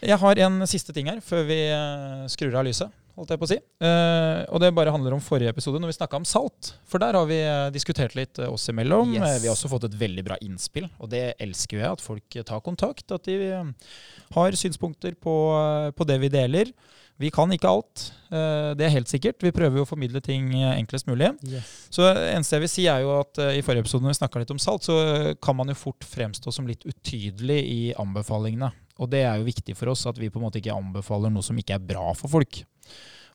[SPEAKER 2] Jeg har en siste ting her før vi eh, skrur av lyset. holdt jeg på å si. Uh, og det bare handler om forrige episode, når vi snakka om salt. For der har vi diskutert litt oss imellom.
[SPEAKER 4] Yes.
[SPEAKER 2] Vi har også fått et veldig bra innspill, og det elsker jeg. At folk tar kontakt. At de har synspunkter på, på det vi deler. Vi kan ikke alt, eh, det er helt sikkert. Vi prøver jo å formidle ting eh, enklest mulig. Så det eneste jeg vil si er jo at eh, i forrige episode når vi snakka litt om salt, så kan man jo fort fremstå som litt utydelig i anbefalingene. Og det er jo viktig for oss at vi på en måte ikke anbefaler noe som ikke er bra for folk.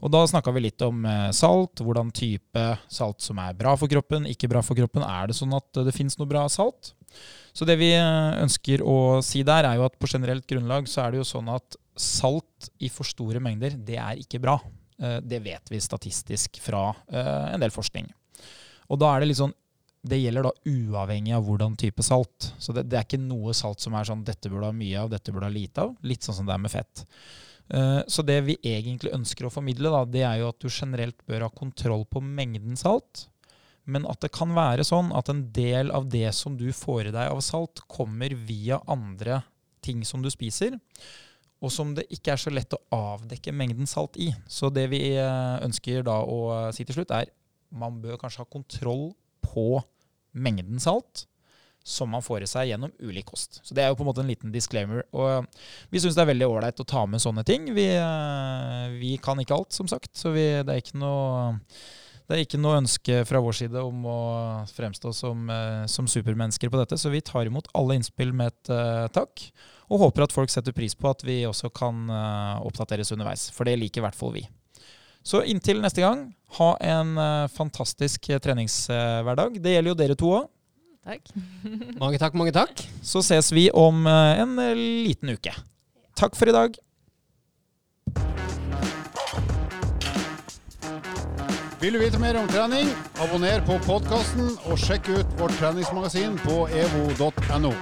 [SPEAKER 2] Og da snakka vi litt om salt, hvordan type salt som er bra for kroppen, ikke bra for kroppen. Er det sånn at det fins noe bra salt? Så det vi ønsker å si der, er jo at på generelt grunnlag så er det jo sånn at salt i for store mengder, det er ikke bra. Eh, Det vet vi statistisk fra eh, en del forskning. Og da er det litt sånn Det gjelder da uavhengig av hvordan type salt. Så det, det er ikke noe salt som er sånn dette burde ha mye av, dette burde ha lite av. Litt sånn som det er med fett. Eh, Så det vi egentlig ønsker å formidle, da, det er jo at du generelt bør ha kontroll på mengden salt. Men at det kan være sånn at en del av det som du får i deg av salt, kommer via andre ting som du spiser, og som det ikke er så lett å avdekke mengden salt i. Så det vi eh, ønsker da å si til slutt, er man bør kanskje ha kontroll på mengden salt som man får i seg gjennom ulik kost. Så det er jo på en måte en liten disclaimer. Og vi syns det er veldig ålreit å ta med sånne ting. Vi, eh, vi kan ikke alt, som sagt, så vi, det er ikke noe det er ikke noe ønske fra vår side om å fremstå som, eh, som supermennesker på dette, så vi tar imot alle innspill med et uh, takk. Og håper at folk setter pris på at vi også kan eh, oppdateres underveis, for det liker i hvert fall vi. Så inntil neste gang, ha en eh, fantastisk eh, treningshverdag. Det gjelder jo dere to òg.
[SPEAKER 3] Takk.
[SPEAKER 4] Mange takk, mange takk.
[SPEAKER 2] Så ses vi om en liten uke. Takk for i dag.
[SPEAKER 1] Vil du vite mer om trening, abonner på podkasten og sjekk ut vårt treningsmagasin på evo.no.